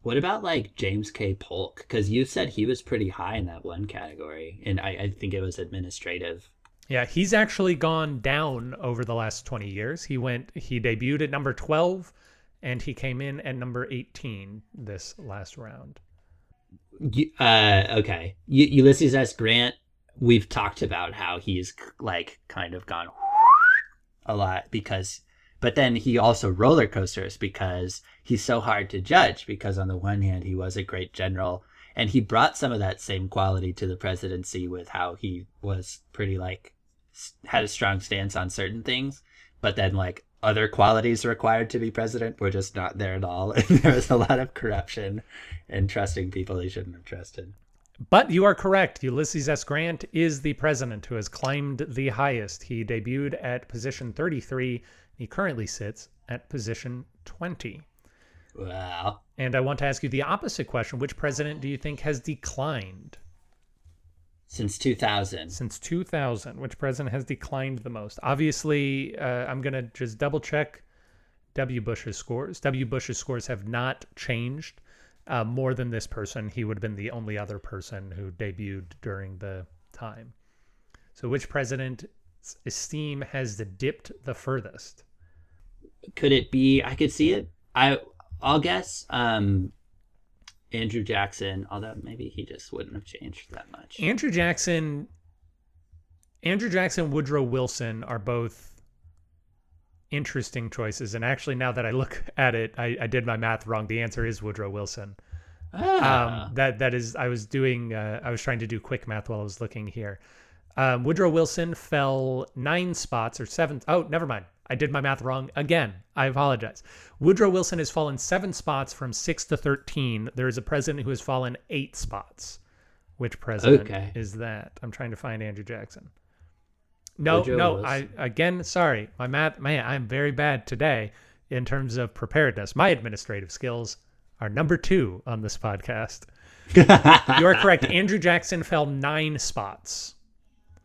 [SPEAKER 3] What about like James K. Polk? Because you said he was pretty high in that one category, and I, I think it was administrative.
[SPEAKER 4] Yeah, he's actually gone down over the last 20 years. He went, he debuted at number 12 and he came in at number 18 this last round.
[SPEAKER 3] Uh, okay. U- Ulysses S. Grant. We've talked about how he's like kind of gone a lot because, but then he also roller coasters because he's so hard to judge. Because on the one hand, he was a great general, and he brought some of that same quality to the presidency with how he was pretty like had a strong stance on certain things, but then like other qualities required to be president were just not there at all, and there was a lot of corruption and trusting people he shouldn't have trusted.
[SPEAKER 4] But you are correct. Ulysses S. Grant is the president who has climbed the highest. He debuted at position 33. He currently sits at position 20.
[SPEAKER 3] Wow.
[SPEAKER 4] And I want to ask you the opposite question. Which president do you think has declined
[SPEAKER 3] Since 2000.
[SPEAKER 4] since 2000? Which president has declined the most? Obviously, uh, I'm going to just double check W. Bush's scores. W. Bush's scores have not changed uh, more than this person. He would have been the only other person who debuted during the time. So, which president's esteem has dipped the furthest?
[SPEAKER 3] Could it be? I could see it. I I'll guess. Um, Andrew Jackson. Although maybe he just wouldn't have changed that much.
[SPEAKER 4] Andrew Jackson, Andrew Jackson, Woodrow Wilson are both interesting choices. And actually, now that I look at it, I, I did my math wrong. The answer is Woodrow Wilson.
[SPEAKER 3] Ah.
[SPEAKER 4] Um, that that is, I was doing, uh, I was trying to do quick math while I was looking here. Um, Woodrow Wilson fell nine spots or seven. Oh, never mind. I did my math wrong again. I apologize. Woodrow Wilson has fallen seven spots from six to 13. There is a president who has fallen eight spots. Which president
[SPEAKER 3] Okay.
[SPEAKER 4] is that? I'm trying to find Andrew Jackson. No,
[SPEAKER 3] Woodrow
[SPEAKER 4] no,
[SPEAKER 3] Wilson.
[SPEAKER 4] I again sorry. My math man, I'm very bad today in terms of preparedness. My administrative skills are number 2 on this podcast. You are correct. Andrew Jackson fell 9 spots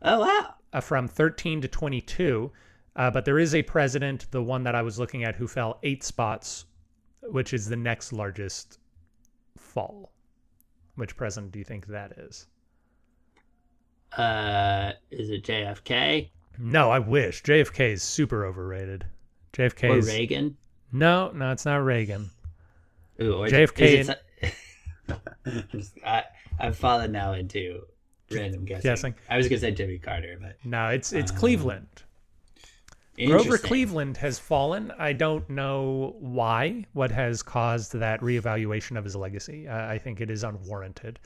[SPEAKER 3] oh wow.
[SPEAKER 4] uh, from 13 to 22. Uh, but there is a president, the one that I was looking at, who fell eight spots, which is the next largest fall. Which president do you think that is?
[SPEAKER 3] Uh, is it JFK
[SPEAKER 4] No, I wish. JFK is super overrated. JFK
[SPEAKER 3] or
[SPEAKER 4] is
[SPEAKER 3] Reagan?
[SPEAKER 4] no, no, it's not Reagan.
[SPEAKER 3] Ooh, or
[SPEAKER 4] JFK
[SPEAKER 3] it, I, I've fallen now into random guessing.
[SPEAKER 4] Guessing.
[SPEAKER 3] I was gonna say Jimmy Carter, but
[SPEAKER 4] No, it's it's
[SPEAKER 3] Um,
[SPEAKER 4] Cleveland. Grover. Cleveland has fallen. I don't know why. What has caused that reevaluation of his legacy? Uh, I think it is unwarranted.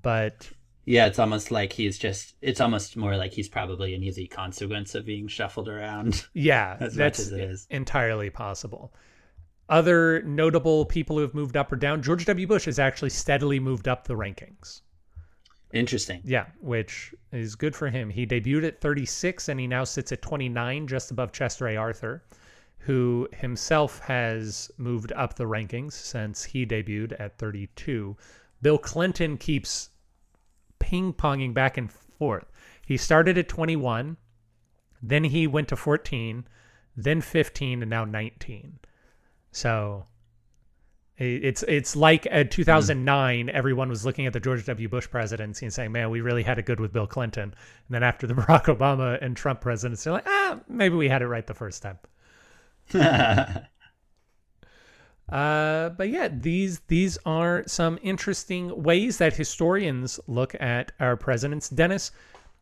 [SPEAKER 4] But
[SPEAKER 3] Yeah, it's almost like he's just. It's almost more like he's probably an easy consequence of being shuffled around.
[SPEAKER 4] Yeah,
[SPEAKER 3] As much
[SPEAKER 4] that's
[SPEAKER 3] as it is.
[SPEAKER 4] entirely possible. Other notable people who have moved up or down, George W. Bush has actually steadily moved up the rankings.
[SPEAKER 3] Interesting.
[SPEAKER 4] Yeah, which is good for him. He debuted at 36 and he now sits at 29, just above Chester A. Arthur, who himself has moved up the rankings since he debuted at 32. Bill Clinton keeps ping ponging back and forth. He started at 21, then he went to 14, then 15, and now 19. So it's it's like at 2009, everyone was looking at the George W. Bush presidency and saying, "Man, we really had it good with Bill Clinton." And then after the Barack Obama and Trump presidency, they're like, "Ah, maybe we had it right the first time." Uh, but yeah, these these are some interesting ways that historians look at our presidents. Dennis,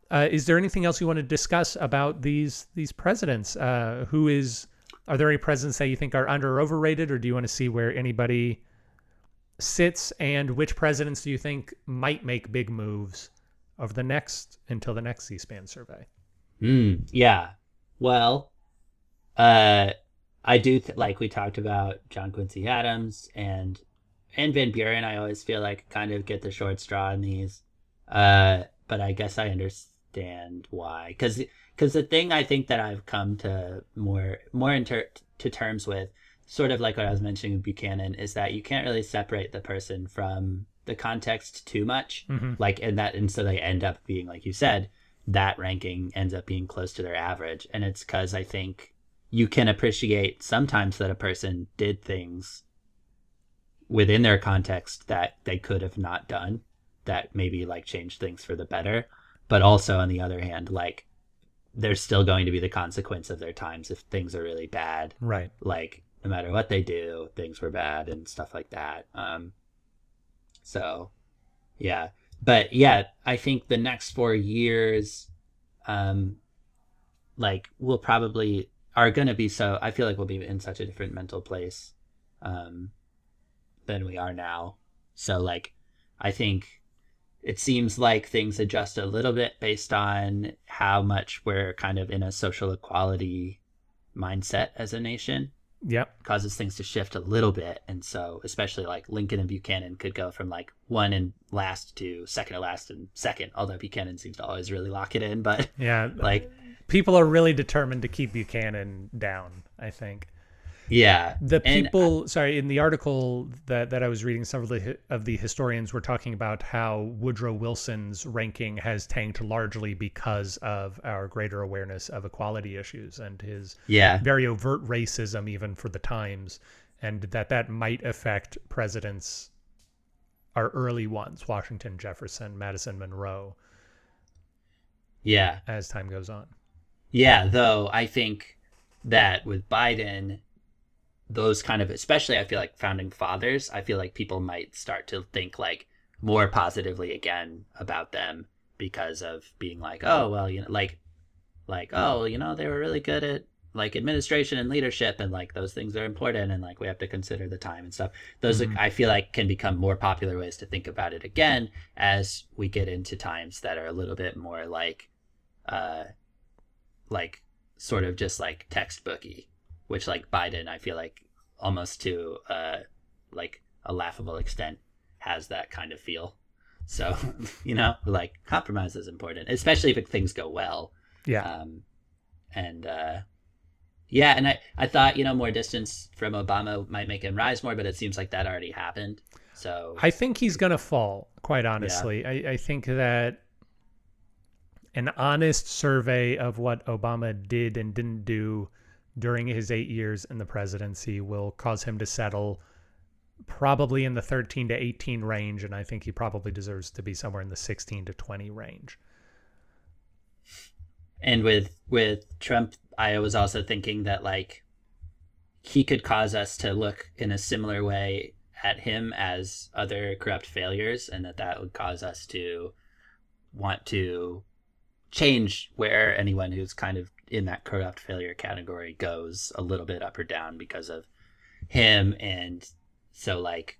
[SPEAKER 4] uh, is there anything else you want to discuss about these these presidents? Uh, who is? Are there any presidents that you think are under or overrated, or do you want to see where anybody sits and which presidents do you think might make big moves over the next until the next C-SPAN survey?
[SPEAKER 3] Mm, yeah. Well, uh, I do like we talked about John Quincy Adams and and Van Buren. I always feel like kind of get the short straw in these, uh, but I guess I understand why. Because because the thing I think that I've come to more more into to terms with, sort of like what I was mentioning with Buchanan, is that you can't really separate the person from the context too much.
[SPEAKER 4] Mhm.
[SPEAKER 3] Like and that and so they end up being like you said, that ranking ends up being close to their average, and it's because I think you can appreciate sometimes that a person did things within their context that they could have not done that maybe like changed things for the better but also on the other hand like there's still going to be the consequence of their times if things are really bad.
[SPEAKER 4] Right.
[SPEAKER 3] like no matter what they do things were bad and stuff like that. Um so yeah. But yeah i think the next four years um like we'll probably are going to be so i feel like we'll be in such a different mental place um than we are now. So like i think it seems like things adjust a little bit based on how much we're kind of in a social equality mindset as a nation
[SPEAKER 4] Yep.
[SPEAKER 3] causes things to shift a little bit and so especially like lincoln and buchanan could go from like one and last to second to last and second although buchanan seems to always really lock it in but
[SPEAKER 4] Yeah.
[SPEAKER 3] like
[SPEAKER 4] people are really determined to keep Buchanan down, I think.
[SPEAKER 3] Yeah.
[SPEAKER 4] The
[SPEAKER 3] And- uh,
[SPEAKER 4] people, sorry, in the article that, that I was reading, several of the, of the historians were talking about how Woodrow Wilson's ranking has tanked largely because of our greater awareness of equality issues and his
[SPEAKER 3] yeah.
[SPEAKER 4] very overt racism, even for the times, and that that might affect presidents, our early ones, Washington, Jefferson, Madison, Monroe,
[SPEAKER 3] yeah.
[SPEAKER 4] As time goes on.
[SPEAKER 3] Yeah, though I think that with Biden, those kind of, especially I feel like founding fathers, I feel like people might start to think like more positively again about them because of being like, oh, well, you know, like, like, oh, you know, they were really good at like administration and leadership and like those things are important and like we have to consider the time and stuff. Those
[SPEAKER 4] Mhm.
[SPEAKER 3] I feel like can become more popular ways to think about it again as we get into times that are a little bit more like, uh, like sort of just like textbooky, which like Biden, I feel like almost to uh like a laughable extent has that kind of feel. So you know, like compromise is important, especially if things go well.
[SPEAKER 4] Yeah.
[SPEAKER 3] Um, and uh, yeah, and I I thought you know more distance from Obama might make him rise more, but it seems like that already happened. So
[SPEAKER 4] I think he's going to fall, quite honestly. I, I think that an honest survey of what Obama did and didn't do during his eight years in the presidency will cause him to settle probably in the 13 to 18 range. And I think he probably deserves to be somewhere in the 16 to 20 range.
[SPEAKER 3] and with with Trump, I was also thinking that like he could cause us to look in a similar way at him as other corrupt failures, and that that would cause us to want to change where anyone who's kind of in that corrupt failure category goes a little bit up or down because of him and so like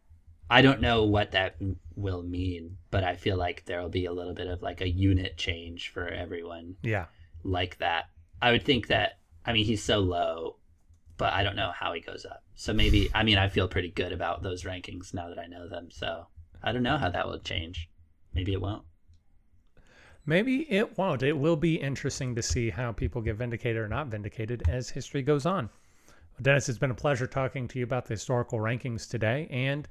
[SPEAKER 3] i don't know what that m- will mean but i feel like there will be a little bit of like a unit change for everyone
[SPEAKER 4] Yeah.
[SPEAKER 3] like that. I would think that I mean he's so low, but I don't know how he goes up. So maybe I mean I feel pretty good about those rankings now that I know them. So I don't know how that will change. Maybe it won't.
[SPEAKER 4] Maybe it won't. It will be interesting to see how people get vindicated or not vindicated as history goes on. Dennis, it's been a pleasure talking to you about the historical rankings today, and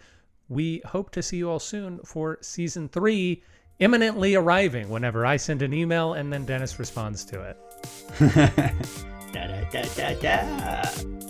[SPEAKER 4] we hope to see you all soon for season three, imminently arriving whenever I send an email and then Dennis responds to it.
[SPEAKER 3] da, da, da.